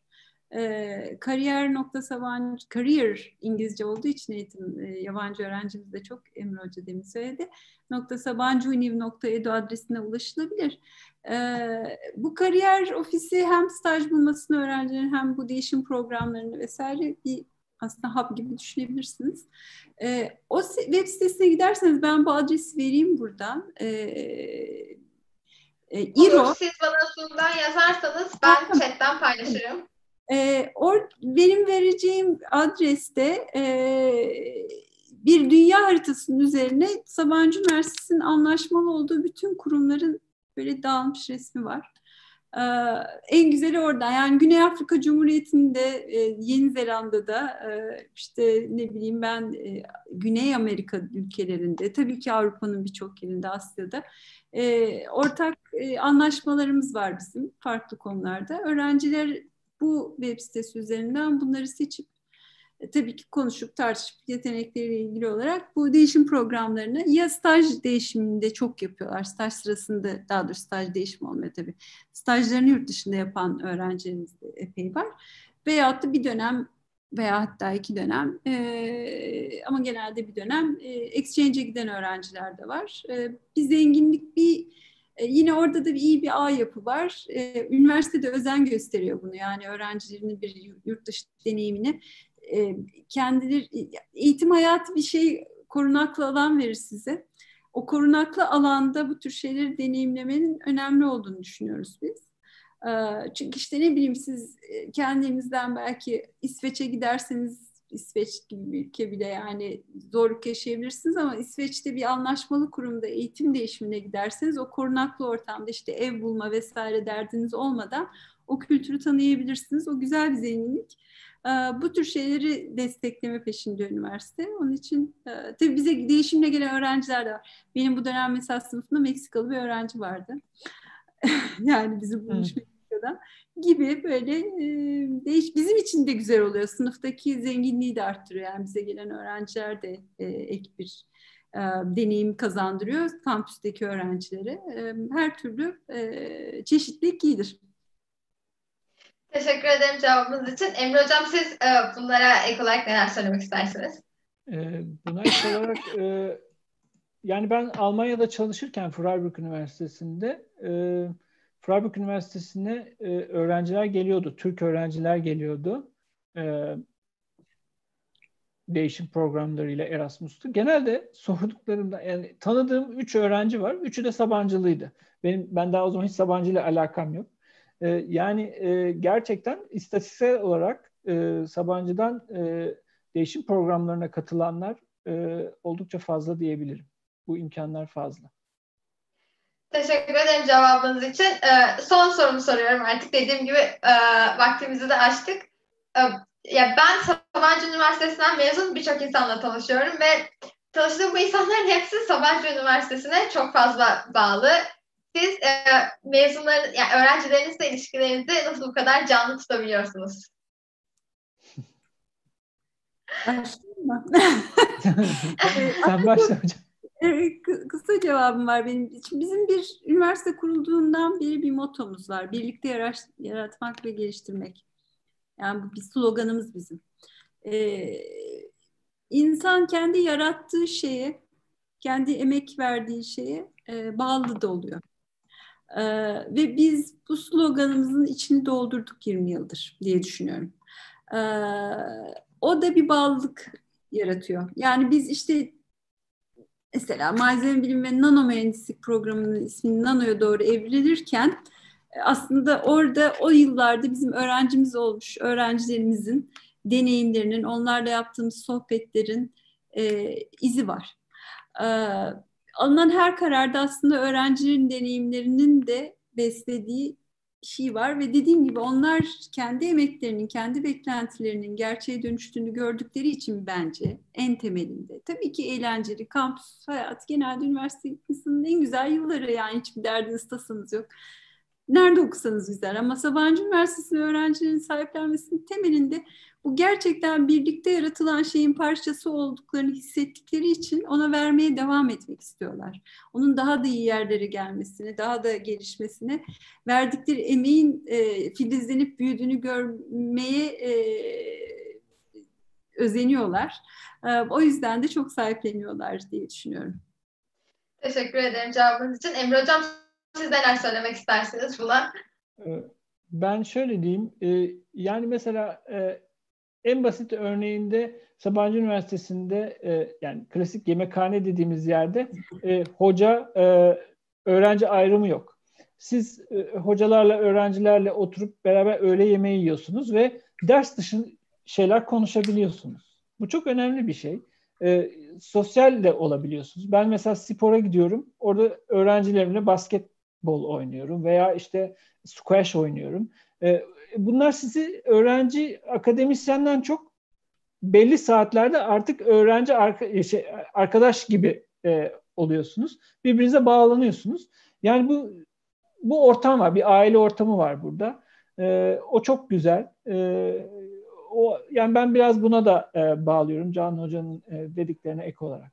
E, kariyer nokta sabancı, career İngilizce olduğu için eğitim e, yabancı öğrencimiz de çok Emre Hoca demin söyledi. Nokta sabancıuniv.edu adresine ulaşılabilir. E, bu kariyer ofisi hem staj bulmasını öğrencilerin hem bu değişim programlarını vesaire bir aslında hub gibi düşünebilirsiniz. E, o web sitesine giderseniz ben bu adresi vereyim buradan. E, e, İro. Siz bana sundan yazarsanız ben chatten paylaşırım. E, or, benim vereceğim adreste e, bir dünya haritasının üzerine Sabancı Üniversitesi'nin anlaşmalı olduğu bütün kurumların böyle dağılmış resmi var. Ee, en güzeli orada. Yani Güney Afrika Cumhuriyeti'nde, e, Yeni Zelanda'da, e, işte ne bileyim ben e, Güney Amerika ülkelerinde, tabii ki Avrupa'nın birçok yerinde, Asya'da e, ortak e, anlaşmalarımız var bizim farklı konularda. Öğrenciler bu web sitesi üzerinden bunları seçip e, tabii ki konuşup tartışıp yetenekleriyle ilgili olarak bu değişim programlarını ya staj değişiminde çok yapıyorlar. Staj sırasında daha doğrusu staj değişim olmuyor tabii. Stajlarını yurt dışında yapan öğrencilerimiz de epey var. Veyahut da bir dönem veya hatta iki dönem e, ama genelde bir dönem e, exchange'e giden öğrenciler de var. E, bir zenginlik bir yine orada da bir iyi bir ağ yapı var. E, üniversitede özen gösteriyor bunu yani öğrencilerinin bir yurt dışı deneyimini e, kendileri eğitim hayatı bir şey korunaklı alan verir size. O korunaklı alanda bu tür şeyleri deneyimlemenin önemli olduğunu düşünüyoruz biz. E, çünkü işte ne bileyim siz e, kendinizden belki İsveç'e giderseniz İsveç gibi bir ülke bile yani zorluk yaşayabilirsiniz ama İsveç'te bir anlaşmalı kurumda eğitim değişimine giderseniz o korunaklı ortamda işte ev bulma vesaire derdiniz olmadan o kültürü tanıyabilirsiniz. O güzel bir zenginlik. Ee, bu tür şeyleri destekleme peşinde üniversite. Onun için e, tabii bize değişimle gelen öğrenciler de var. Benim bu dönem mesela sınıfında Meksikalı bir öğrenci vardı. yani bizi bulmuş hmm. Meksika'dan gibi böyle e, değiş bizim için de güzel oluyor. Sınıftaki zenginliği de arttırıyor. Yani bize gelen öğrenciler de e, ek bir e, deneyim kazandırıyor kampüsteki öğrencilere. E, her türlü e, çeşitlilik iyidir. Teşekkür ederim cevabınız için. Emre Hocam siz e, bunlara ek olarak neler söylemek istersiniz? E, buna ek olarak e, yani ben Almanya'da çalışırken Freiburg Üniversitesi'nde e, Freiburg Üniversitesi'ne e, öğrenciler geliyordu. Türk öğrenciler geliyordu. E, değişim programlarıyla Erasmus'tu. Genelde sorduklarımda yani tanıdığım üç öğrenci var. Üçü de Sabancılıydı. Benim ben daha o zaman hiç Sabancı ile alakam yok. E, yani e, gerçekten istatistiksel olarak e, Sabancı'dan e, değişim programlarına katılanlar e, oldukça fazla diyebilirim. Bu imkanlar fazla. Teşekkür ederim cevabınız için. Ee, son sorumu soruyorum artık. Dediğim gibi e, vaktimizi de açtık. E, ya ben Sabancı Üniversitesi'nden mezun birçok insanla tanışıyorum ve tanıştığım bu insanların hepsi Sabancı Üniversitesi'ne çok fazla bağlı. Siz e, mezunların, yani öğrencilerinizle ilişkilerinizi nasıl bu kadar canlı tutabiliyorsunuz? Başlayayım mı? Sen başla hocam. Kısa cevabım var benim için. Bizim bir üniversite kurulduğundan beri bir motomuz var. Birlikte yaratmak ve geliştirmek. Yani bu bir sloganımız bizim. Ee, insan kendi yarattığı şeye, kendi emek verdiği şeye e, bağlı da oluyor. Ee, ve biz bu sloganımızın içini doldurduk 20 yıldır diye düşünüyorum. Ee, o da bir bağlılık yaratıyor. Yani biz işte mesela malzeme bilim ve nano mühendislik programının ismini nanoya doğru evrilirken e, aslında orada o yıllarda bizim öğrencimiz olmuş öğrencilerimizin deneyimlerinin, onlarla yaptığımız sohbetlerin e, izi var. E, alınan her kararda aslında öğrencilerin deneyimlerinin de beslediği şey var ve dediğim gibi onlar kendi emeklerinin, kendi beklentilerinin gerçeğe dönüştüğünü gördükleri için bence en temelinde. Tabii ki eğlenceli, kampüs hayatı genelde üniversite insanın en güzel yılları yani hiçbir derdiniz tasanız yok. Nerede okusanız güzel ama Sabancı Üniversitesi'nin öğrencilerin sahiplenmesinin temelinde bu gerçekten birlikte yaratılan şeyin parçası olduklarını hissettikleri için ona vermeye devam etmek istiyorlar. Onun daha da iyi yerlere gelmesini, daha da gelişmesini, verdikleri emeğin e, filizlenip büyüdüğünü görmeye e, özeniyorlar. E, o yüzden de çok sahipleniyorlar diye düşünüyorum. Teşekkür ederim cevabınız için. Emre Hocam siz neler söylemek istersiniz buna? Ee, ben şöyle diyeyim. E, yani mesela e, en basit örneğinde Sabancı Üniversitesi'nde e, yani klasik yemekhane dediğimiz yerde hoca öğrenci ayrımı yok. Siz hocalarla öğrencilerle oturup beraber öğle yemeği yiyorsunuz ve ders dışı şeyler konuşabiliyorsunuz. Bu çok önemli bir şey e, sosyal de olabiliyorsunuz. Ben mesela spora gidiyorum. Orada öğrencilerimle basketbol oynuyorum veya işte squash oynuyorum. E, bunlar sizi öğrenci akademisyenden çok belli saatlerde artık öğrenci arka, e, şey, arkadaş gibi e, oluyorsunuz. Birbirinize bağlanıyorsunuz. Yani bu bu ortam var. Bir aile ortamı var burada. E, o çok güzel. E, o yani ben biraz buna da e, bağlıyorum Can Hoca'nın e, dediklerine ek olarak.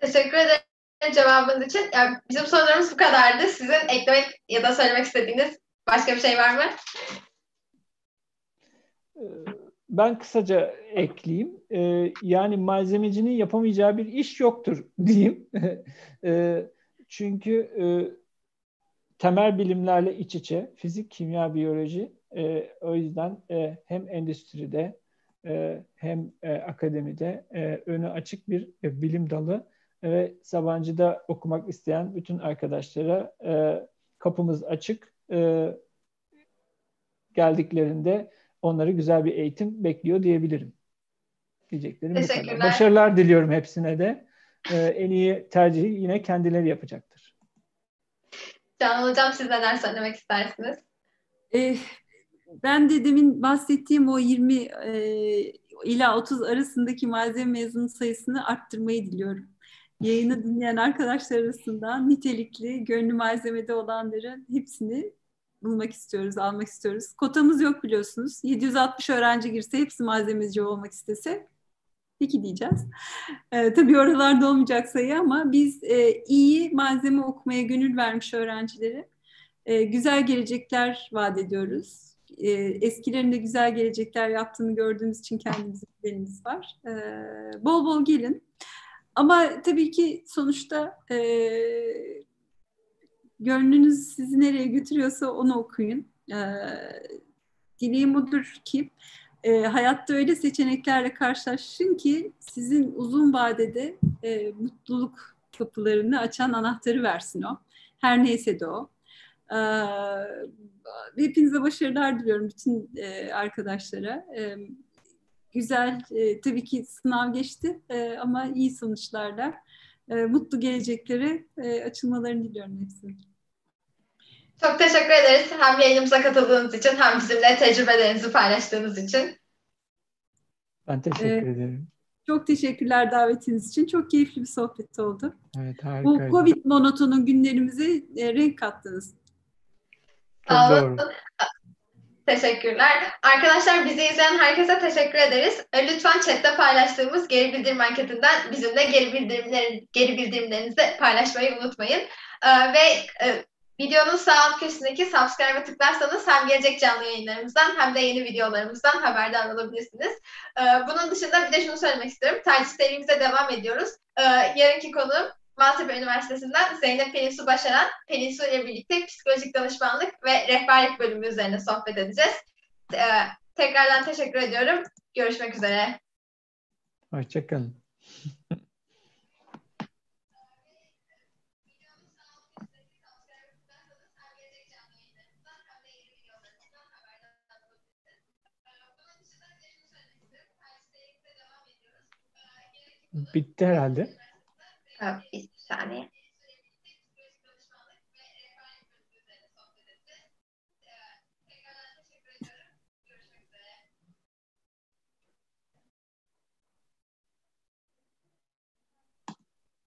Teşekkür ederim cevabınız için. Yani bizim sorularımız bu kadardı. Sizin eklemek ya da söylemek istediğiniz başka bir şey var mı? E, ben kısaca ekleyeyim. Ee, yani malzemecinin yapamayacağı bir iş yoktur diyeyim. ee, çünkü e, temel bilimlerle iç içe, fizik, kimya, biyoloji e, o yüzden e, hem endüstride e, hem e, akademide e, önü açık bir e, bilim dalı ve Sabancı'da okumak isteyen bütün arkadaşlara e, kapımız açık. E, geldiklerinde onları güzel bir eğitim bekliyor diyebilirim. Diyeceklerim bu kadar. Başarılar diliyorum hepsine de. E, en iyi tercihi yine kendileri yapacaktır. Canan Hocam siz neler söylemek istersiniz? E, ben de demin bahsettiğim o 20 e, ila 30 arasındaki malzeme mezunu sayısını arttırmayı diliyorum. Yayını dinleyen arkadaşlar arasında nitelikli, gönlü malzemede olanların hepsini bulmak istiyoruz, almak istiyoruz. Kotamız yok biliyorsunuz. 760 öğrenci girse hepsi malzemeci olmak istese peki diyeceğiz. Ee, tabii oralarda olmayacak sayı ama biz e, iyi malzeme okumaya gönül vermiş öğrencileri e, güzel gelecekler vaat ediyoruz e, eskilerin de güzel gelecekler yaptığını gördüğümüz için kendimize güvenimiz var. E, bol bol gelin. Ama tabii ki sonuçta e, gönlünüz sizi nereye götürüyorsa onu okuyun. E, dileğim odur ki e, hayatta öyle seçeneklerle karşılaşın ki sizin uzun vadede e, mutluluk kapılarını açan anahtarı versin o. Her neyse de o. E, hepinize başarılar diliyorum bütün e, arkadaşlara. E, güzel, e, tabii ki sınav geçti e, ama iyi sonuçlarla e, mutlu geleceklere e, açılmalarını diliyorum hepsine. Çok teşekkür ederiz hem yayınımıza katıldığınız için hem bizimle tecrübelerinizi paylaştığınız için. Ben teşekkür ee, ederim. Çok teşekkürler davetiniz için. Çok keyifli bir sohbet oldu. Evet harika. Bu Covid monotonun günlerimize e, renk kattınız. Sağ olun. Teşekkürler. Arkadaşlar bizi izleyen herkese teşekkür ederiz. E, lütfen chatte paylaştığımız geri bildirim anketinden bizimle geri bildirimler, geri bildirimlerinizi paylaşmayı unutmayın. Ee, ve e, videonun sağ alt köşesindeki subscribe'a tıklarsanız hem gelecek canlı yayınlarımızdan hem de yeni videolarımızdan haberdar olabilirsiniz. Bunun dışında bir de şunu söylemek istiyorum. Tercih serimize devam ediyoruz. Yarınki konu Maltepe Üniversitesi'nden Zeynep Pelinsu Başaran, Pelinsu ile birlikte psikolojik danışmanlık ve rehberlik bölümü üzerine sohbet edeceğiz. Ee, tekrardan teşekkür ediyorum. Görüşmek üzere. Hoşçakalın. Bitti herhalde. Bir saniye.